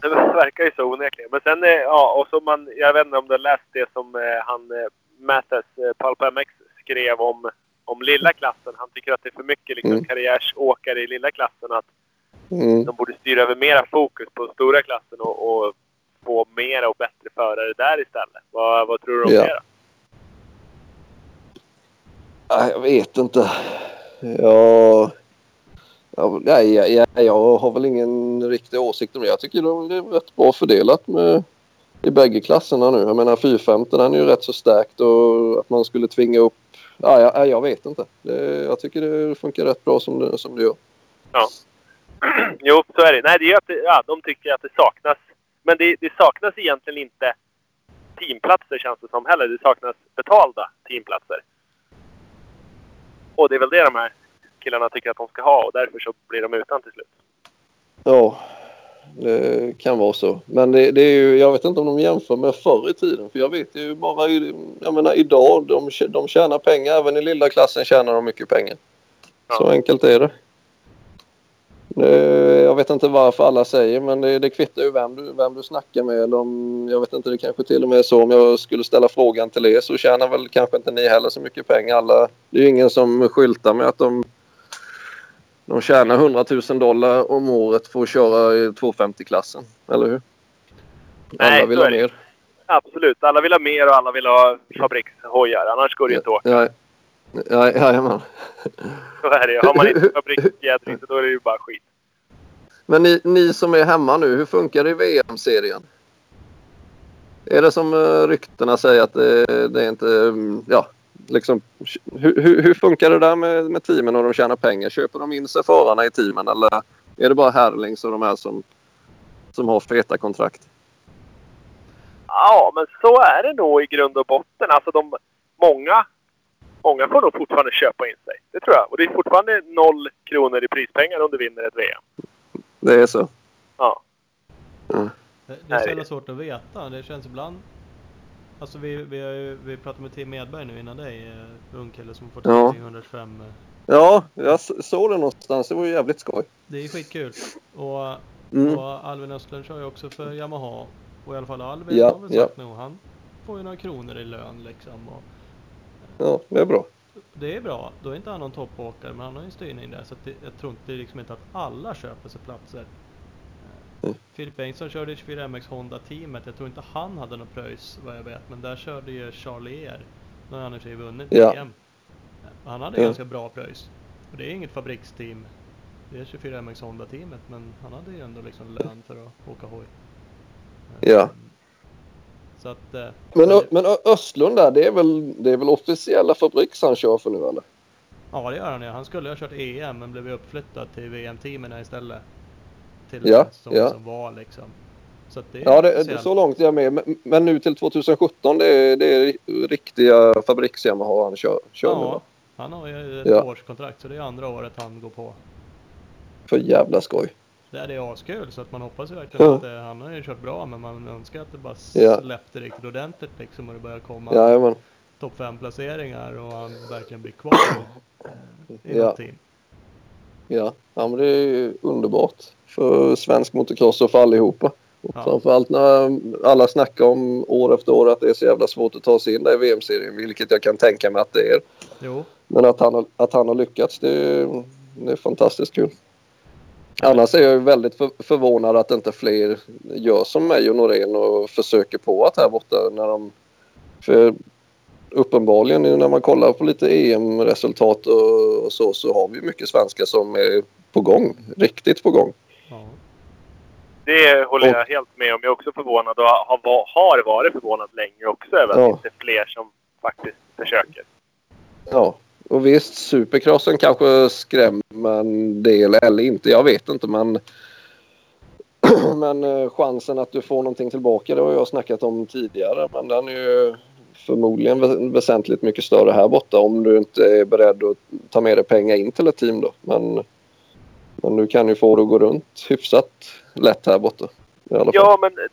[SPEAKER 3] Det verkar ju så onekligen. Men sen, eh, ja, och så man, jag vet inte om du har läst det som eh, han, Mattes, Pulp MX skrev om, om lilla klassen. Han tycker att det är för mycket liksom,
[SPEAKER 5] Mm.
[SPEAKER 3] karriärsåkare i lilla klassen. Att
[SPEAKER 5] Mm.
[SPEAKER 3] de borde styra över mera fokus på stora klassen och, och få mera och bättre förare där istället. Vad, vad tror du om
[SPEAKER 5] Ja.
[SPEAKER 3] det då?
[SPEAKER 5] Jag vet inte. Jag, jag, nej, jag, jag, jag har väl ingen riktig åsikt om det. Jag tycker det är rätt bra fördelat med, i bägge klasserna nu. Jag menar 450 den är ju rätt så stärkt och att man skulle tvinga upp... Ja, jag, jag vet inte. Det, jag tycker det funkar rätt bra som det, som det gör.
[SPEAKER 3] Jo, så är det. Nej, det är att det, ja, de tycker att det saknas. Men det, det saknas egentligen inte teamplatser känns det som heller. Det saknas betalda teamplatser. Och det är väl det de här killarna tycker att de ska ha och därför så blir de utan till slut.
[SPEAKER 5] Ja, Det kan vara så. Men det, det är ju, jag vet inte om de jämför med förr i tiden. För jag vet ju bara, jag menar idag, de, de tjänar pengar. Även i lilla klassen tjänar de mycket pengar. Så
[SPEAKER 3] Ja.
[SPEAKER 5] enkelt är det. Det. Jag vet inte varför alla säger men det, det kvittar ju vem du, vem du snackar med. Eller om, jag vet inte, det kanske till och med är så om jag skulle ställa frågan till er så tjänar väl kanske inte ni heller så mycket pengar. Alla, det är ju ingen som skyltar med att de, de tjänar 100 000 dollar om året för att köra i 250-klassen. Eller hur?
[SPEAKER 3] Nej,
[SPEAKER 5] Alla vill
[SPEAKER 3] så
[SPEAKER 5] ha mer.
[SPEAKER 3] Absolut. Alla vill ha mer och alla vill ha fabrikshojar. Annars går det ju inte att åka.
[SPEAKER 5] Ja, ja, jajamän.
[SPEAKER 3] Så är det. Har man inte fabriksfjädring då är det ju bara skit.
[SPEAKER 5] Men ni, ni som är hemma nu, hur funkar det i VM-serien? Är det som eh, ryktena säger att det, det är inte... mm, Ja, liksom, hur, hur, hur funkar det där med, med teamen och de tjänar pengar? Köper de in sig förarna i teamen eller är det bara Herlings och de här som, som har feta kontrakt?
[SPEAKER 3] Ja, men så är det nog i grund och botten. Alltså de, många, många får nog fortfarande köpa in sig. Det tror jag. Och det är fortfarande noll kronor i prispengar om du vinner ett VM.
[SPEAKER 5] Det är så?
[SPEAKER 3] Ja.
[SPEAKER 2] Det, det är så jävla svårt att veta. Det känns ibland... Alltså vi, vi, har ju, vi pratade med Tim Edberg nu innan dig. Uh, ung kille som får
[SPEAKER 5] Ja.
[SPEAKER 2] 125. eh,
[SPEAKER 5] Ja, jag såg det någonstans. Det var ju jävligt skoj.
[SPEAKER 2] Det är skitkul. Och,
[SPEAKER 5] Mm.
[SPEAKER 2] och Alvin Östlund kör ju också för Yamaha. Och i alla fall Alvin
[SPEAKER 5] Ja,
[SPEAKER 2] har väl
[SPEAKER 5] ja.
[SPEAKER 2] sagt nu. Han får ju några kronor i lön liksom. Och
[SPEAKER 5] Ja, det är bra.
[SPEAKER 2] det är bra. Då är inte han någon toppåkare men han har ju en styrning där. Så det, jag tror inte liksom inte att alla köper sig platser.
[SPEAKER 5] Mm.
[SPEAKER 2] Filip Bengtsson körde i 24MX Honda teamet. Jag tror inte han hade något pröjs vad jag vet. Men där körde ju Charlie Er. Nu har han i och för sig vunnit
[SPEAKER 5] Ja.
[SPEAKER 2] VM. Han hade
[SPEAKER 5] Ja.
[SPEAKER 2] ganska bra pröjs. Och det är inget fabriksteam. Det är 24MX Honda teamet men han hade ju ändå liksom lön för att åka hoj.
[SPEAKER 5] Ja.
[SPEAKER 2] Så att... eh,
[SPEAKER 5] Men,
[SPEAKER 2] det-
[SPEAKER 5] men Östlund där, det är, väl, det är väl officiella fabriks han kör för nu eller?
[SPEAKER 2] Ja det gör han ju. Han skulle ha kört EM men blev uppflyttad till VM-teamen istället. Till
[SPEAKER 5] Ja,
[SPEAKER 2] säsong
[SPEAKER 5] ja.
[SPEAKER 2] som var liksom. Så att det är
[SPEAKER 5] Ja, det,
[SPEAKER 2] speciellt.
[SPEAKER 5] så långt är jag med. Men, men nu till 2017, det är, det är riktiga fabriks-Yamaha han kör, kör
[SPEAKER 2] Ja,
[SPEAKER 5] va?
[SPEAKER 2] han har ju ett
[SPEAKER 5] Ja.
[SPEAKER 2] årskontrakt så det är andra året han går på.
[SPEAKER 5] För jävla skoj.
[SPEAKER 2] Det är det askul så att man hoppas ju verkligen
[SPEAKER 5] Ja.
[SPEAKER 2] att eh, han har ju kört bra men man önskar att det bara
[SPEAKER 5] Ja.
[SPEAKER 2] släppte riktigt ordentligt liksom och det börjar komma
[SPEAKER 5] Jajamän.
[SPEAKER 2] topp 5 placeringar och han verkligen blir kvar i
[SPEAKER 5] Ja.
[SPEAKER 2] team.
[SPEAKER 5] Ja. ja, men det är ju underbart för svensk motocross och för allihopa. Och
[SPEAKER 2] Ja.
[SPEAKER 5] Framförallt när alla snackar om år efter år att det är så jävla svårt att ta sig in där i VM-serien, vilket jag kan tänka mig att det är.
[SPEAKER 2] Jo,
[SPEAKER 5] Men att han har, att han har lyckats, det är, det är fantastiskt kul. Annars är jag väldigt för, förvånad att inte fler gör som mig och Norén och försöker på att här borta när de... För uppenbarligen när man kollar på lite EM-resultat och, och så, så har vi mycket svenskar som är på gång. Riktigt på gång.
[SPEAKER 3] Det håller jag helt med om. Jag är också förvånad och har, va- har varit förvånad länge också över att
[SPEAKER 5] Ja.
[SPEAKER 3] det inte är fler som faktiskt försöker.
[SPEAKER 5] Ja, och visst supercrossen kanske skrämmer en del eller inte. Jag vet inte men men eh, chansen att du får någonting tillbaka det har jag snackat om tidigare men den är ju förmodligen vä- väsentligt mycket större här borta om du inte är beredd att ta med dig pengar in till ett team då. Men, men du kan ju få det att gå runt hyfsat lätt här borta.
[SPEAKER 3] Ja, men eh,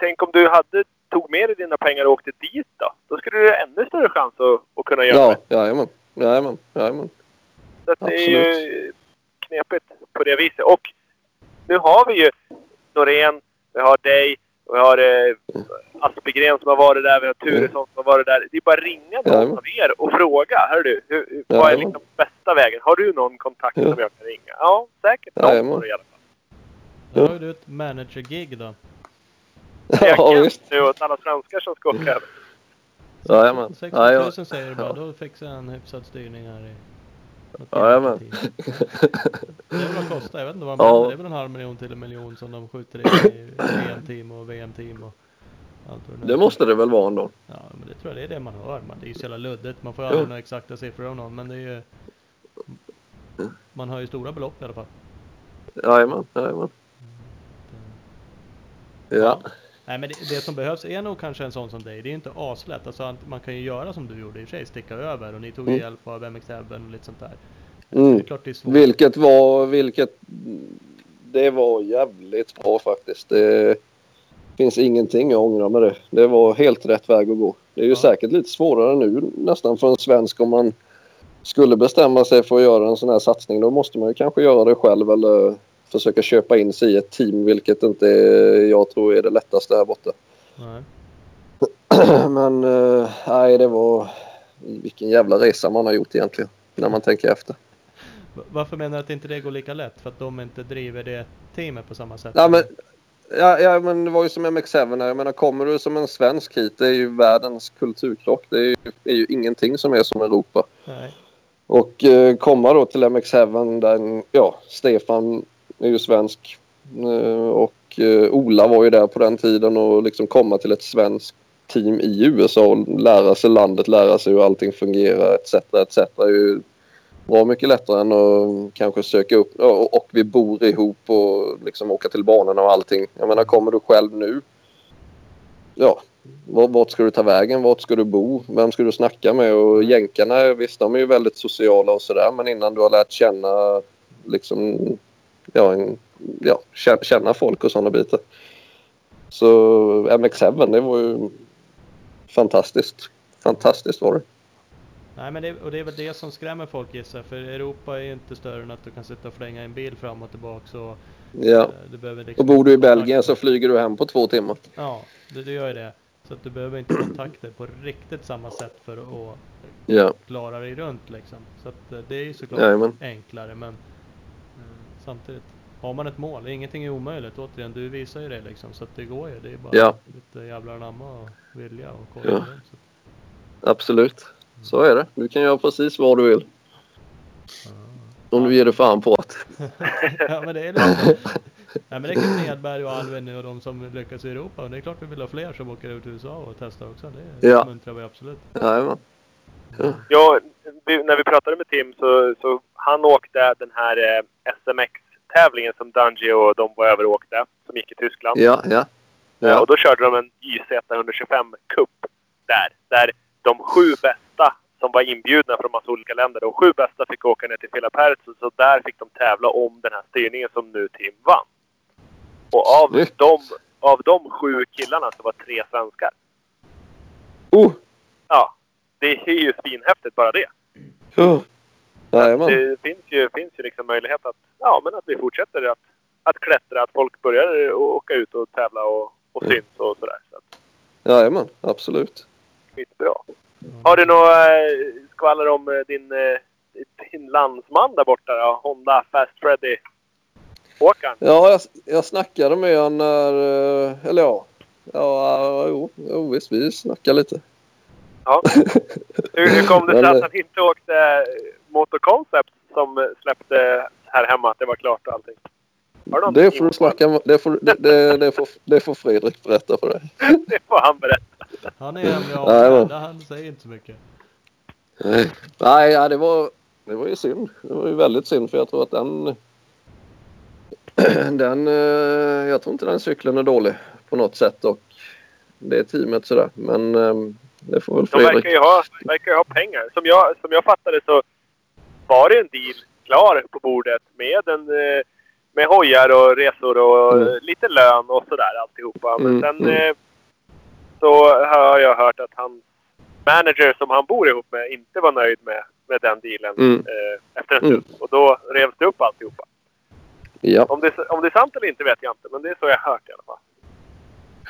[SPEAKER 3] tänk om du hade tog med dig dina pengar och åkte dit då? Då skulle du ha ännu större chans att, att kunna göra
[SPEAKER 5] ja,
[SPEAKER 3] det.
[SPEAKER 5] jajamän. Jajamän, jajamän.
[SPEAKER 3] Så det är ju knepigt på det viset. Och nu har vi ju Norén, vi har dig, vi har eh, Aspegren som har varit där, vi har Turesson som har varit där. Det är bara att ringa någon
[SPEAKER 5] Jajamän.
[SPEAKER 3] av er och fråga. Hör du, hur, hur, vad är liksom bästa vägen? Har du någon kontakt
[SPEAKER 5] Ja.
[SPEAKER 3] som jag kan ringa? Ja, säkert någon har du i alla fall.
[SPEAKER 2] Då har ju du ett manager-gig då.
[SPEAKER 5] Ja,
[SPEAKER 3] Jag
[SPEAKER 5] visst.
[SPEAKER 3] nu åt alla svenskar som ska åka över.
[SPEAKER 5] Jajamän.
[SPEAKER 2] 60
[SPEAKER 5] Ja,
[SPEAKER 2] 000
[SPEAKER 5] ja.
[SPEAKER 2] säger du bara,
[SPEAKER 5] Ja.
[SPEAKER 2] då fixar jag en hyfsad styrning här i
[SPEAKER 5] Jajamän.
[SPEAKER 2] Det är väl kostar, jag vet inte vad
[SPEAKER 5] Ja.
[SPEAKER 2] ja. det är väl en halv miljon till en miljon som de skjuter in i VM-team och VM-team och allt vad
[SPEAKER 5] Det måste det väl vara ändå.
[SPEAKER 2] Ja, men det tror jag det är det man hör. Man, det är ju så jävla luddigt. Man får ju aldrig några exakta siffror av någon, men det är ju... Man har ju stora belopp i alla fall.
[SPEAKER 5] Jajamän, jajamän. Ja.
[SPEAKER 2] Nej men det, det som behövs är nog kanske en sån som dig. Det är inte aslätt. Alltså, man kan ju göra som du gjorde i och för sig, sticka över och ni tog
[SPEAKER 5] Mm.
[SPEAKER 2] hjälp av MX och lite sånt där.
[SPEAKER 5] Mm.
[SPEAKER 2] Det är klart det är svårt.
[SPEAKER 5] Vilket var, vilket det var jävligt bra faktiskt. Det finns ingenting jag ångrar med det. Det var helt rätt väg att gå. Det är ju
[SPEAKER 2] Ja.
[SPEAKER 5] säkert lite svårare nu nästan för en svensk om man skulle bestämma sig för att göra en sån här satsning. Då måste man ju kanske göra det själv eller försöka köpa in sig i ett team vilket inte är, jag tror är det lättaste här borta.
[SPEAKER 2] Nej.
[SPEAKER 5] Men eh, nej, det var vilken jävla resa man har gjort egentligen när man tänker efter.
[SPEAKER 2] Va- Varför menar du att inte det går lika lätt? För att de inte driver det teamet på samma sätt?
[SPEAKER 5] Ja, men, ja, ja, men det var ju som MX7 här. Jag menar, kommer du som en svensk hit, det är ju världens kulturkrock. Det är ju, är ju ingenting som är som Europa.
[SPEAKER 2] Nej.
[SPEAKER 5] Och eh, komma då till MX7 där, ja, Stefan är ju svensk. Eh, och eh, Ola var ju där på den tiden och liksom komma till ett svenskt team i USA och lära sig landet, lära sig hur allting fungerar etc. etc. är ju bra mycket lättare än att kanske söka upp och, vi bor ihop och liksom åka till banorna och allting. Jag menar kommer du själv nu? Ja, vart ska du ta vägen? Vart ska du bo? Vem ska du snacka med? Och jänkarna, visst de är ju väldigt sociala och sådär men innan du har lärt känna liksom ja, en, ja kä- känna folk och sådana bitar. Så MX7 det var ju fantastiskt. Fantastiskt var det.
[SPEAKER 2] Nej men det, och det är väl det som skrämmer folk gissar För Europa är ju inte större än att du kan sitta och flänga en bil fram och tillbaka. Och,
[SPEAKER 5] Ja.
[SPEAKER 2] eh, du behöver
[SPEAKER 5] Och
[SPEAKER 2] liksom
[SPEAKER 5] bor du i Belgien så flyger du hem på två timmar.
[SPEAKER 2] Ja, det, det gör ju det. Så att du behöver inte kontakter på riktigt samma sätt för att
[SPEAKER 5] Ja.
[SPEAKER 2] klara dig runt liksom. Så att eh, det är ju såklart
[SPEAKER 5] Jajamän.
[SPEAKER 2] enklare men samtidigt har man ett mål, ingenting är omöjligt återigen. Du visar ju det liksom så att det går ju. Det är bara
[SPEAKER 5] Ja.
[SPEAKER 2] lite jävlar anamma och vilja och kolla
[SPEAKER 5] Ja. Absolut. Så är det. Du kan göra precis vad du vill. Om du ger dig fan på det.
[SPEAKER 2] ja men det är lite... Nej men det kan Nedberg och Alvin och de som lyckas i Europa. Och det är klart vi vill ha fler som åker ut till USA och testar också. Det
[SPEAKER 5] Ja.
[SPEAKER 2] uppmuntrar vi absolut.
[SPEAKER 5] Jajamän.
[SPEAKER 3] Ja, när vi pratade med Tim så, så han åkte den här eh, SMX-tävlingen som Dungey och de var över och åkte. Som gick i Tyskland.
[SPEAKER 5] Ja, ja.
[SPEAKER 3] Eh,
[SPEAKER 5] Ja,
[SPEAKER 3] Och då körde de en YZ125 Cup där. Där de sju bästa som var inbjudna från massa olika länder. De sju bästa fick åka ner till Villa Perez. Så där fick de tävla om den här styrningen som nu Tim vann. Och av
[SPEAKER 5] Snyggt.
[SPEAKER 3] de, av de sju killarna så var tre svenskar.
[SPEAKER 5] oh.
[SPEAKER 3] Ja, det är ju svinhäftigt bara det.
[SPEAKER 5] oh. Jajamän.
[SPEAKER 3] Det finns ju, finns ju liksom möjlighet att, ja, men att vi fortsätter att, att klättra. Att folk börjar åka ut och tävla och, och
[SPEAKER 5] Mm.
[SPEAKER 3] syns och sådär. Så att,
[SPEAKER 5] Jajamän, absolut.
[SPEAKER 3] skitbra. Har du några eh, skvaller om eh, din, eh, din landsman där borta då? Honda Fast Freddy? Åkaren?
[SPEAKER 5] Ja, jag, jag snackade med honom när... Eller ja. Ja, jo, jo visst. Vi snackade lite.
[SPEAKER 3] Ja. Hur, hur kom det sig att han inte åkte Motor Concept som släppte här hemma att det var klart och allting?
[SPEAKER 5] Det får du snacka med. Det får, det, det, det, får, det får Fredrik berätta för dig.
[SPEAKER 3] Det får han berätta.
[SPEAKER 2] Han är hemlig avgörande, han säger inte så mycket.
[SPEAKER 5] Nej, Nej ja, det var, det var ju synd. Det var ju väldigt synd för jag tror att den... den eh, jag tror inte den cykeln är dålig på något sätt och det är teamet sådär. Men eh, det får väl
[SPEAKER 3] De verkar
[SPEAKER 5] Fredrik.
[SPEAKER 3] ju ha, verkar ju ha pengar. Som jag, som jag fattade så var det en deal klar på bordet med, en, eh, med hojar och resor och
[SPEAKER 5] Mm.
[SPEAKER 3] lite lön och sådär alltihopa. Men
[SPEAKER 5] Mm,
[SPEAKER 3] sen
[SPEAKER 5] mm.
[SPEAKER 3] eh, så har jag hört att hans manager som han bor ihop med inte var nöjd med, med den dealen
[SPEAKER 5] Mm.
[SPEAKER 3] eh, efter en
[SPEAKER 5] Mm.
[SPEAKER 3] stund. Och då revs det upp alltihopa.
[SPEAKER 5] Ja.
[SPEAKER 3] Om det, om det är sant eller inte vet jag inte, men det är så jag har hört i alla fall.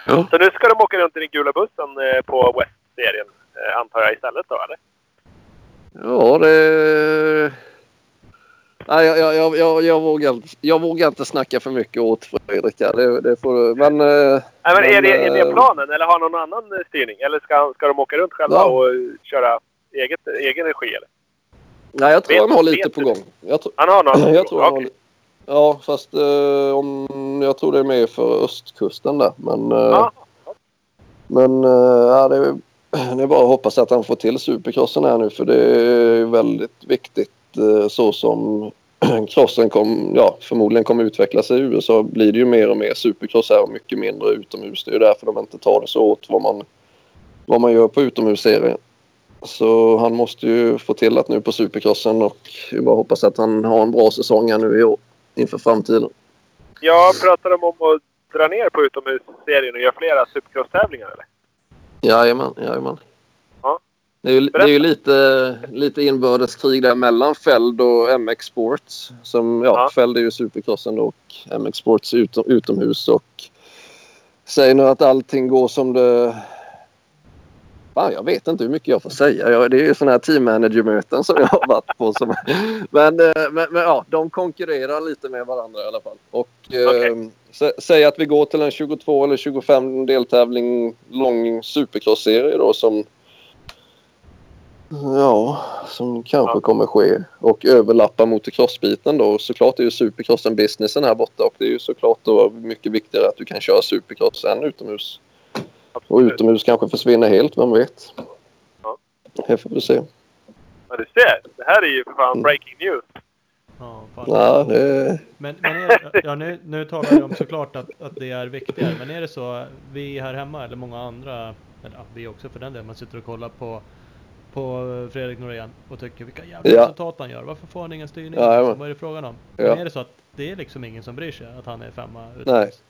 [SPEAKER 5] Ja.
[SPEAKER 3] Så nu ska de åka runt i den gula bussen på West-serien, eh, antar jag istället då, eller?
[SPEAKER 5] Ja, det... Nej, jag, jag, jag, jag, jag, vågar, inte- jag vågar inte snacka för mycket åt Fredrik. Ja. Det, det får, du- men... eh,
[SPEAKER 3] Nej, men är, det, är
[SPEAKER 5] eh,
[SPEAKER 3] det planen eller har någon annan eh, styrning? Eller ska, ska de åka runt själva
[SPEAKER 5] Ja.
[SPEAKER 3] och eh, köra eget, egen regi? Eller?
[SPEAKER 5] Nej, jag tror
[SPEAKER 3] Vet-
[SPEAKER 5] han har lite på gång. Jag tror,
[SPEAKER 3] Han har någon?
[SPEAKER 5] jag tror han har,
[SPEAKER 3] Okej.
[SPEAKER 5] li- Ja, fast eh, om, jag tror det är mer för östkusten där. Men, eh,
[SPEAKER 3] Ja.
[SPEAKER 5] men eh, ja, det, är, det är bara att hoppas att han får till supercrossen här nu för det är väldigt viktigt eh, så som crossen kom, ja, förmodligen kommer utvecklas i USA blir det ju mer och mer supercross här och mycket mindre utomhus. Det är ju därför de inte tar det så åt vad man, vad man gör på utomhusserien. Så han måste ju få till att nu på supercrossen och jag bara hoppas att han har en bra säsong här nu i år inför framtiden.
[SPEAKER 3] Jag pratar de om att dra ner på utomhusserien och göra flera supercross-tävlingar eller?
[SPEAKER 5] Jajamän, jajamän.
[SPEAKER 3] Ja.
[SPEAKER 5] Det är ju, det är ju lite, lite inbördeskrig där mellan Feld och MX Sports. Som, ja,
[SPEAKER 3] Ja.
[SPEAKER 5] Feld är ju supercrossen och MX Sports utom, utomhus. Och säger nu att allting går som det... Fan, jag vet inte hur mycket jag får säga. Jag, det är ju sådana här team manager-möten som jag har varit på. Som, men, eh, men, men ja, de konkurrerar lite med varandra i alla fall. Och eh,
[SPEAKER 3] Okej.
[SPEAKER 5] sä, säg att vi går till en 22 eller 25 deltävling lång supercross-serie då som Ja, som kanske
[SPEAKER 3] Ja.
[SPEAKER 5] kommer ske och överlappa motocrossbiten då. Såklart är ju supercrossen businessen här borta och det är ju såklart då mycket viktigare att du kan köra supercross än utomhus. Och
[SPEAKER 3] Absolut.
[SPEAKER 5] utomhus kanske försvinner helt, vem vet?
[SPEAKER 3] Ja.
[SPEAKER 5] Det får vi se.
[SPEAKER 3] Ja, du ser. Det här är ju för
[SPEAKER 5] Mm.
[SPEAKER 3] fan breaking news.
[SPEAKER 2] Ja.
[SPEAKER 5] Ja, det...
[SPEAKER 2] Men, men är, ja, nu, nu talar vi om såklart att, att det är viktigare, men är det så, vi här hemma eller många andra, eller ja, vi också för den delen, man sitter och kollar på, på Fredrik Norén och tycker vilka jävla
[SPEAKER 5] Ja.
[SPEAKER 2] resultat han gör. Varför får han ingen styrning?
[SPEAKER 5] Ja, jajamän.
[SPEAKER 2] Vad är det frågan om?
[SPEAKER 5] Ja.
[SPEAKER 2] Men är det så att det är liksom ingen som bryr sig att han är femma?
[SPEAKER 5] Nej.
[SPEAKER 2] utomhus?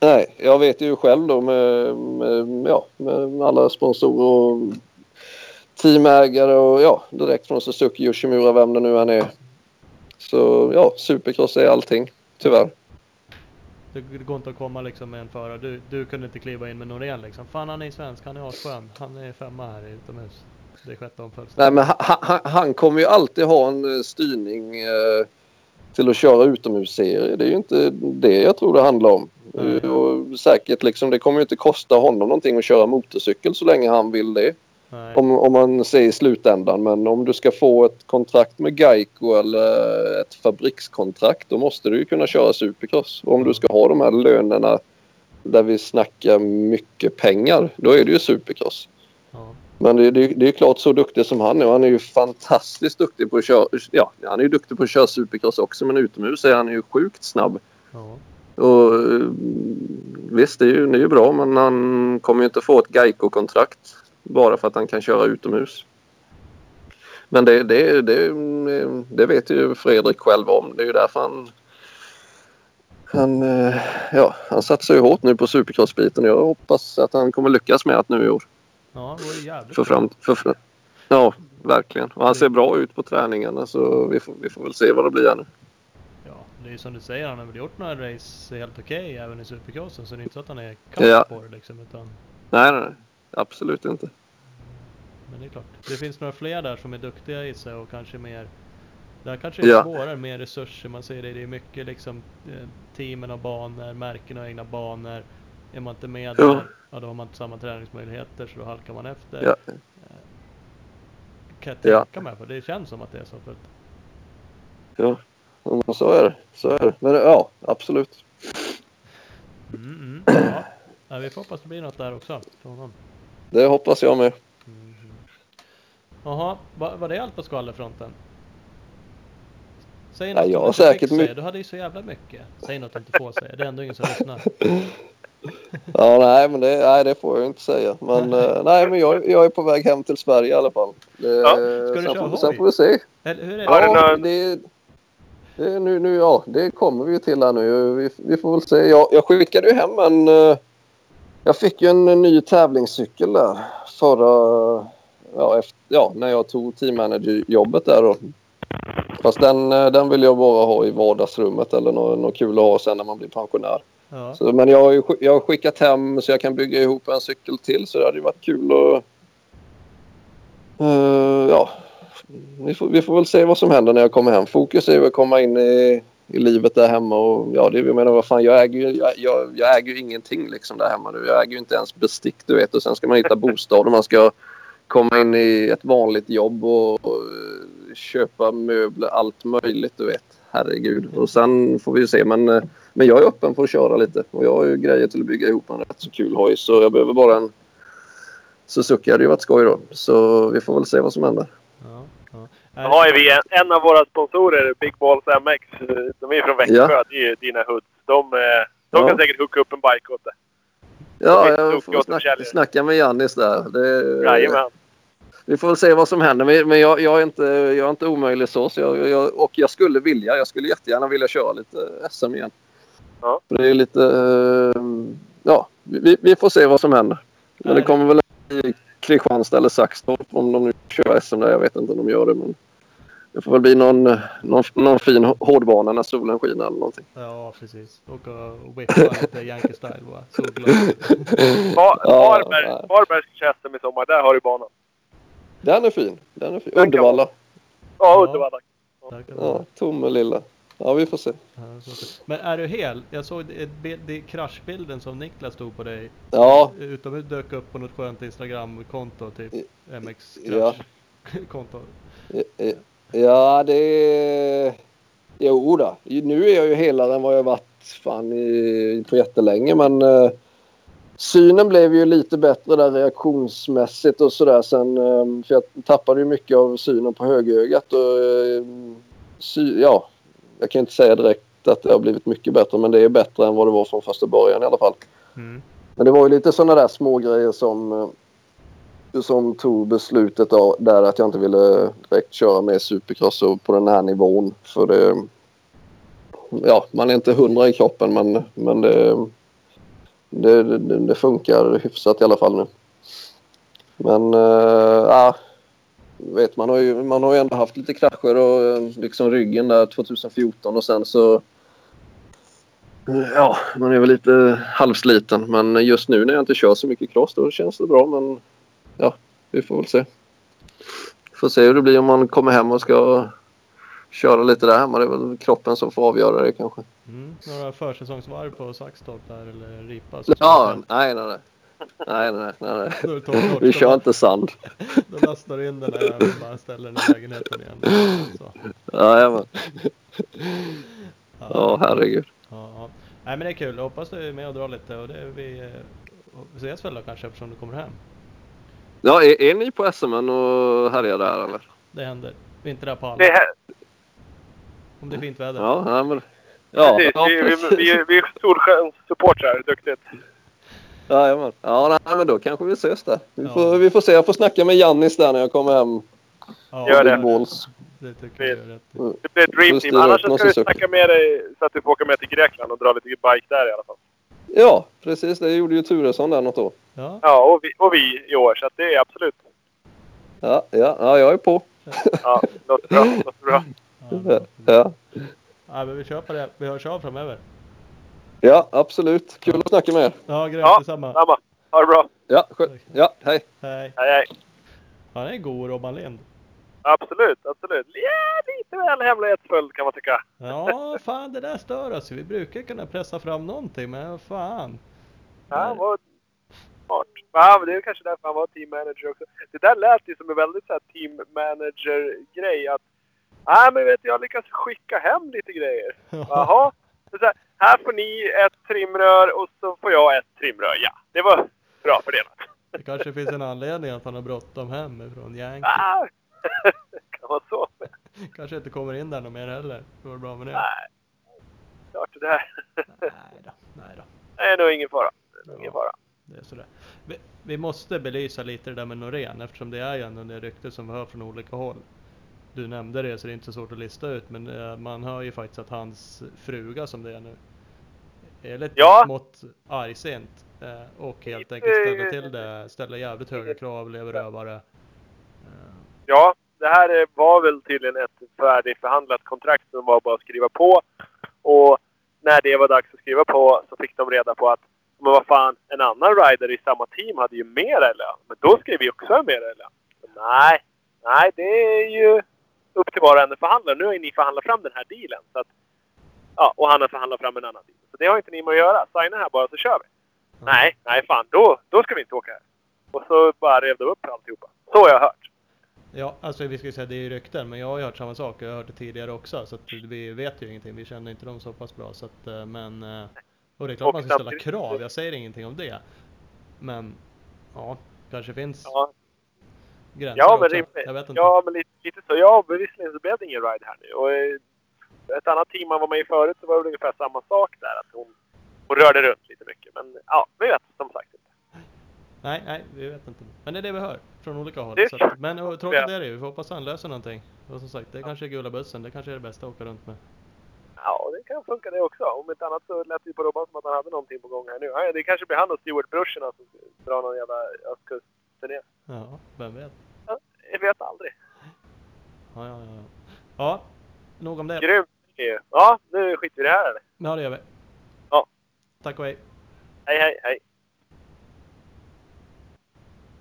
[SPEAKER 5] Nej, jag vet ju själv då med, med, ja, med alla sponsorer och teamägare och ja, direkt från Suzuki Yoshimura, vem det nu än är. Så ja, supercross är allting, tyvärr.
[SPEAKER 2] Det, det går inte att komma liksom med en förare. Du, du kunde inte kliva in med Norén liksom. Fan han är svensk, han är asskön. Han är femma här utomhus. Det är sjätte om födelsedagen.
[SPEAKER 5] Nej, men han, han, han kommer ju alltid ha en eh, styrning eh, till att köra utomhusserier. Det är ju inte det jag tror det handlar om. Eh, Och säkert liksom, det kommer ju inte kosta honom någonting att köra motorcykel så länge han vill det. Om, om man ser i slutändan. Men om du ska få ett kontrakt med Geico eller ett fabrikskontrakt då måste du ju kunna köra supercross. Och om du ska ha de här lönerna där vi snackar mycket pengar då är det ju supercross.
[SPEAKER 2] Ja.
[SPEAKER 5] Men det, det, det är klart så duktig som han är. Och han är ju fantastiskt duktig på att köra. Ja, han är ju duktig på att köra supercross också. Men utomhus är han ju sjukt snabb.
[SPEAKER 2] Ja.
[SPEAKER 5] Och eh, visst, det är ju, det är ju bra. Men han kommer ju inte få ett Geico-kontrakt bara för att han kan köra utomhus. Men det, det, det, det vet ju Fredrik själv om. Det är ju därför han... Han, eh, ja, han satsar ju hårt nu på supercrossbiten. Jag hoppas att han kommer lyckas med att nu i år.
[SPEAKER 2] Ja, det vore jävligt
[SPEAKER 5] För fram, för, för, ja, verkligen. Och han ser bra ut på träningarna så vi får, vi får väl se vad det blir här nu.
[SPEAKER 2] Ja, det är ju som du säger, han har väl gjort några race helt okej även i supercrossen. Så det är inte så att han är kass
[SPEAKER 5] Ja.
[SPEAKER 2] på det liksom. Utan,
[SPEAKER 5] Nej, nej, nej. Absolut inte.
[SPEAKER 2] men det är klart. Det finns några fler där som är duktiga i sig och kanske mer där kanske det är
[SPEAKER 5] Ja.
[SPEAKER 2] svårare, mer resurser. Man ser det, det är mycket liksom eh, teamen och banor, märken och egna banor. Är man inte med
[SPEAKER 5] Ja.
[SPEAKER 2] där, ja då har man inte samma träningsmöjligheter så då halkar man efter.
[SPEAKER 5] Ja.
[SPEAKER 2] Kan jag
[SPEAKER 5] Ja.
[SPEAKER 2] tänka mig, för det känns som att det är så. För att,
[SPEAKER 5] Ja, så är det. Så är det. Men ja, absolut.
[SPEAKER 2] mm, mm, ja. ja, vi får hoppas det blir något där också. Från honom.
[SPEAKER 5] Det hoppas jag med.
[SPEAKER 2] Jaha, var, var det allt på skvallerfronten? Säg
[SPEAKER 5] Ja,
[SPEAKER 2] något
[SPEAKER 5] jag
[SPEAKER 2] du
[SPEAKER 5] har
[SPEAKER 2] inte fick
[SPEAKER 5] säkert
[SPEAKER 2] säga.
[SPEAKER 5] my-
[SPEAKER 2] Du hade ju så jävla mycket. Säg något du inte får säga. Det är ändå ingen som lyssnar.
[SPEAKER 5] Ja, nej, men det, nej, det får jag inte säga. Men, eh, nej, men jag, jag är på väg hem till Sverige i alla fall. Eh,
[SPEAKER 3] Ja,
[SPEAKER 2] du
[SPEAKER 5] sen,
[SPEAKER 2] köra
[SPEAKER 5] får, sen får vi se.
[SPEAKER 2] Eller hur är det?
[SPEAKER 5] Ja, det, det, nu, nu, ja, det kommer vi ju till här nu. Vi, vi får väl se. Jag, jag skickade ju hem en... Jag fick ju en ny tävlingscykel där förra... Ja, efter, ja när jag tog team manager-jobbet där då. Fast den, eh, den vill jag bara ha i vardagsrummet eller något, något kul att ha sen när man blir pensionär.
[SPEAKER 2] Ja.
[SPEAKER 5] Så, men jag har, jag har skickat hem så jag kan bygga ihop en cykel till så det hade ju varit kul att... Eh, ja, vi får, vi får väl se vad som händer när jag kommer hem. Fokus är ju att komma in i, i livet där hemma och ja, det, jag menar vad fan, jag äger ju jag, jag, jag äger ju ingenting liksom där hemma nu. Jag äger ju inte ens bestick du vet och sen ska man hitta bostad och man ska komma in i ett vanligt jobb och, och eh, köpa möbler, allt möjligt du vet. Herregud. Och sen får vi ju se men eh, men jag är öppen för att köra lite och jag har ju grejer till att bygga ihop en rätt så kul hoj så jag behöver bara en Suzuki hade ju varit skoj då. Så vi får väl se vad som händer.
[SPEAKER 3] Då har ju vi en, en av våra sponsorer, Big Balls MX. De är från Växjö.
[SPEAKER 5] Ja.
[SPEAKER 3] Det är ju dina hoods. De, eh, de
[SPEAKER 5] Ja.
[SPEAKER 3] kan säkert hooka upp en bike åt dig.
[SPEAKER 5] Ja, jag får snacka, snacka med Jannis där. Det,
[SPEAKER 3] Jajamän.
[SPEAKER 5] vi får väl se vad som händer. Men, jag, jag, är inte, jag är inte omöjlig så. så jag, jag, och jag skulle vilja. Jag skulle jättegärna vilja köra lite SM igen.
[SPEAKER 3] Ja.
[SPEAKER 5] Det är lite... eh, Ja, vi, vi får se vad som händer. Men det kommer väl Kristianstad eller Saxtorp om de nu kör SM där. Jag vet inte om de gör det. Men det får väl bli någon, någon, någon fin hårdbana när solen skiner eller någonting.
[SPEAKER 2] Ja, precis. Åka och whippa lite Yankee style bara. Solglas.
[SPEAKER 3] Var,
[SPEAKER 5] Ja,
[SPEAKER 3] Varberg,
[SPEAKER 5] ja.
[SPEAKER 3] Varberg SM i sommar. Där har du banan.
[SPEAKER 5] Den är fin. Den är fin. Uddevalla.
[SPEAKER 3] Ja,
[SPEAKER 2] Ja.
[SPEAKER 3] Uddevalla.
[SPEAKER 5] Ja. Tomme lilla. Ja, vi får se.
[SPEAKER 2] Ja, Men är du hel? Jag såg ett det kraschbilden som Niklas tog på dig.
[SPEAKER 5] Ja,
[SPEAKER 2] Utomhus dök upp på något skönt Instagram-konto, typ MX
[SPEAKER 5] Ja.
[SPEAKER 2] Crash-konto.
[SPEAKER 5] ja det är... Jo då. Nu är jag ju helare än vad jag varit fan i, på jättelänge. Men eh, synen blev ju lite bättre där reaktionsmässigt och sådär sen. Eh, för jag tappade ju mycket av synen på högerögat. Och, eh, sy, ja, jag kan inte säga direkt att det har blivit mycket bättre. Men det är bättre än vad det var från första början i alla fall.
[SPEAKER 2] Mm.
[SPEAKER 5] Men det var ju lite sådana där små grejer som, eh, som tog beslutet av, där att jag inte ville direkt köra med supercross på den här nivån. För det, ja, man är inte hundra i kroppen men, men det, det, det, det funkar hyfsat i alla fall nu. Men äh, vet man har ju man har ju ändå haft lite krascher och eh, liksom ryggen där 2014 och sen så Ja, man är väl lite halvsliten. Men just nu när jag inte kör så mycket cross då känns det bra. Men ja, vi får väl se. Får se hur det blir om man kommer hem och ska köra lite där hemma. Det är väl kroppen som får avgöra det kanske.
[SPEAKER 2] Mm. Några försäsongsvarv på Saxtorp där eller Ripa?
[SPEAKER 5] Ja, nej, nej, nej. Nej, nej, nej. nej. Vi kör inte sand.
[SPEAKER 2] Då lastar du in den där jäveln och bara ställer den i lägenheten igen. Så.
[SPEAKER 5] Jajamän. Ja, herregud.
[SPEAKER 2] Ja, ja. Nej men det är kul, jag hoppas du är med och drar lite och det, vi, eh, vi ses väl då kanske eftersom du kommer hem.
[SPEAKER 5] Ja, är, är ni på SM och härjar där eller?
[SPEAKER 2] Det händer. Vi är inte där på alla.
[SPEAKER 3] Det är, här-
[SPEAKER 2] Om det är fint väder.
[SPEAKER 5] Ja, nej, men... Ja,
[SPEAKER 3] precis,
[SPEAKER 5] ja,
[SPEAKER 3] vi, vi, vi, vi är Solskens-supportrar. Duktigt.
[SPEAKER 5] Jajamän. Ja, nej, men då kanske vi ses där. Vi,
[SPEAKER 2] Ja.
[SPEAKER 5] får, vi får se. Jag får snacka med Jannis där när jag kommer hem.
[SPEAKER 2] Ja,
[SPEAKER 3] Gör det.
[SPEAKER 5] Balls.
[SPEAKER 2] Det tycker jag är rätt. i.
[SPEAKER 3] Det blir ett dream team. Annars ska
[SPEAKER 5] som
[SPEAKER 3] snacka med dig så att du får åka med till Grekland och dra lite bike där i alla fall.
[SPEAKER 5] Ja, precis. Det gjorde ju Turesson där något år.
[SPEAKER 2] Ja,
[SPEAKER 3] Ja, och vi, och vi i år. Så att det är absolut.
[SPEAKER 5] Ja, ja, ja jag är på.
[SPEAKER 3] Ja, låter bra. Låter bra.
[SPEAKER 2] ja,
[SPEAKER 5] Ja,
[SPEAKER 2] ja men vi kör på det. Vi hörs av framöver.
[SPEAKER 5] Ja absolut. Kul att snacka med er.
[SPEAKER 2] Ja, grymt
[SPEAKER 3] Ja,
[SPEAKER 2] detsamma.
[SPEAKER 3] samma. Ha det bra.
[SPEAKER 5] Ja, ja hej.
[SPEAKER 2] Hej.
[SPEAKER 3] Hej, hej.
[SPEAKER 2] Han är god Robban Lind.
[SPEAKER 3] Absolut, absolut. Ja, lite väl hemlighetsfull kan man tycka.
[SPEAKER 2] Ja, fan det där stör oss. Vi brukar kunna pressa fram någonting, men fan.
[SPEAKER 3] Ja, han var smart. Ja, men det är kanske därför han var team manager också. Det där lät ju som en väldigt så här, team manager-grej. Att, nej men vet du, jag lyckas skicka hem lite grejer. Jaha. Så så här, här får ni ett trimrör och så får jag ett trimrör. Ja, det var bra fördelat.
[SPEAKER 2] Det kanske finns en anledning att han har bråttom hem från Yankee.
[SPEAKER 3] Ah, kan vara så.
[SPEAKER 2] Kanske inte kommer in där någon mer heller. Det var bra med det.
[SPEAKER 3] Nej, klart det där.
[SPEAKER 2] Nej då, nej då.
[SPEAKER 3] Det är nog ingen fara. Det är nog ingen fara.
[SPEAKER 2] Det är sådär. Vi, vi måste belysa lite det där med Norén eftersom det är ju ändå det rykte som vi hör från olika håll. Du nämnde det så det är inte så svårt att lista ut men eh, man hör ju faktiskt att hans fruga som det är nu är lite
[SPEAKER 3] Ja.
[SPEAKER 2] smått argsint eh, och helt enkelt ställer till det, ställer jävligt höga krav, lever rövare.
[SPEAKER 3] Ja, det här var väl tydligen ett färdigförhandlat kontrakt som var bara att skriva på. Och när det var dags att skriva på så fick de reda på att men vad fan, en annan rider i samma team hade ju mer lön. Men då skrev vi också ha mer lön. Men Nej, nej det är ju upp till var och en att förhandla. Nu har ju ni förhandlat fram den här dealen. Så att, ja, och han har förhandlat fram en annan deal. Så det har inte ni med att göra. Signa här bara så kör vi. Nej, nej fan, då, då ska vi inte åka här. Och så bara rev de upp alltihopa. Så har jag hört.
[SPEAKER 2] Ja, alltså vi ska ju säga det är ju rykten, men jag har ju hört samma sak. Jag har hört det tidigare också, så att vi vet ju ingenting. Vi känner inte dem så pass bra, så att, eh, men... eh, Och det är klart
[SPEAKER 3] Och
[SPEAKER 2] man ska ställa krav, jag säger ingenting om det. Men, ja, kanske finns
[SPEAKER 3] Ja,
[SPEAKER 2] gränser
[SPEAKER 3] Ja, men rimligt. Ja, men lite, lite så. Ja, bevisligen så blev det ingen ride här nu. Och eh, ett annat team man var med i förut så var det ungefär samma sak där. Att hon, hon rörde runt lite mycket. Men ja, vi vet som sagt inte.
[SPEAKER 2] Nej, nej, vi vet inte. Men det är det vi hör från olika håll.
[SPEAKER 3] Det-
[SPEAKER 2] att, men och, tråkigt
[SPEAKER 3] Ja.
[SPEAKER 2] är det ju. Vi får hoppas han löser någonting. Och som sagt, det kanske är gula bussen. Det kanske är det bästa att åka runt med.
[SPEAKER 3] Ja, det kan funka det också. Om inte annat så lät det på Robban som att han hade någonting på gång här nu. Ja, det kanske blir han och Stewart-brorsorna som drar någon jävla östkustturné.
[SPEAKER 2] Ja, vem vet?
[SPEAKER 3] jag vet aldrig.
[SPEAKER 2] Ja, ja, ja. Ja, nog om det.
[SPEAKER 3] Grymt. Ja, nu skiter vi i det här eller?
[SPEAKER 2] Ja, det gör vi.
[SPEAKER 3] Ja.
[SPEAKER 2] Tack och hej. Hej, hej, hej.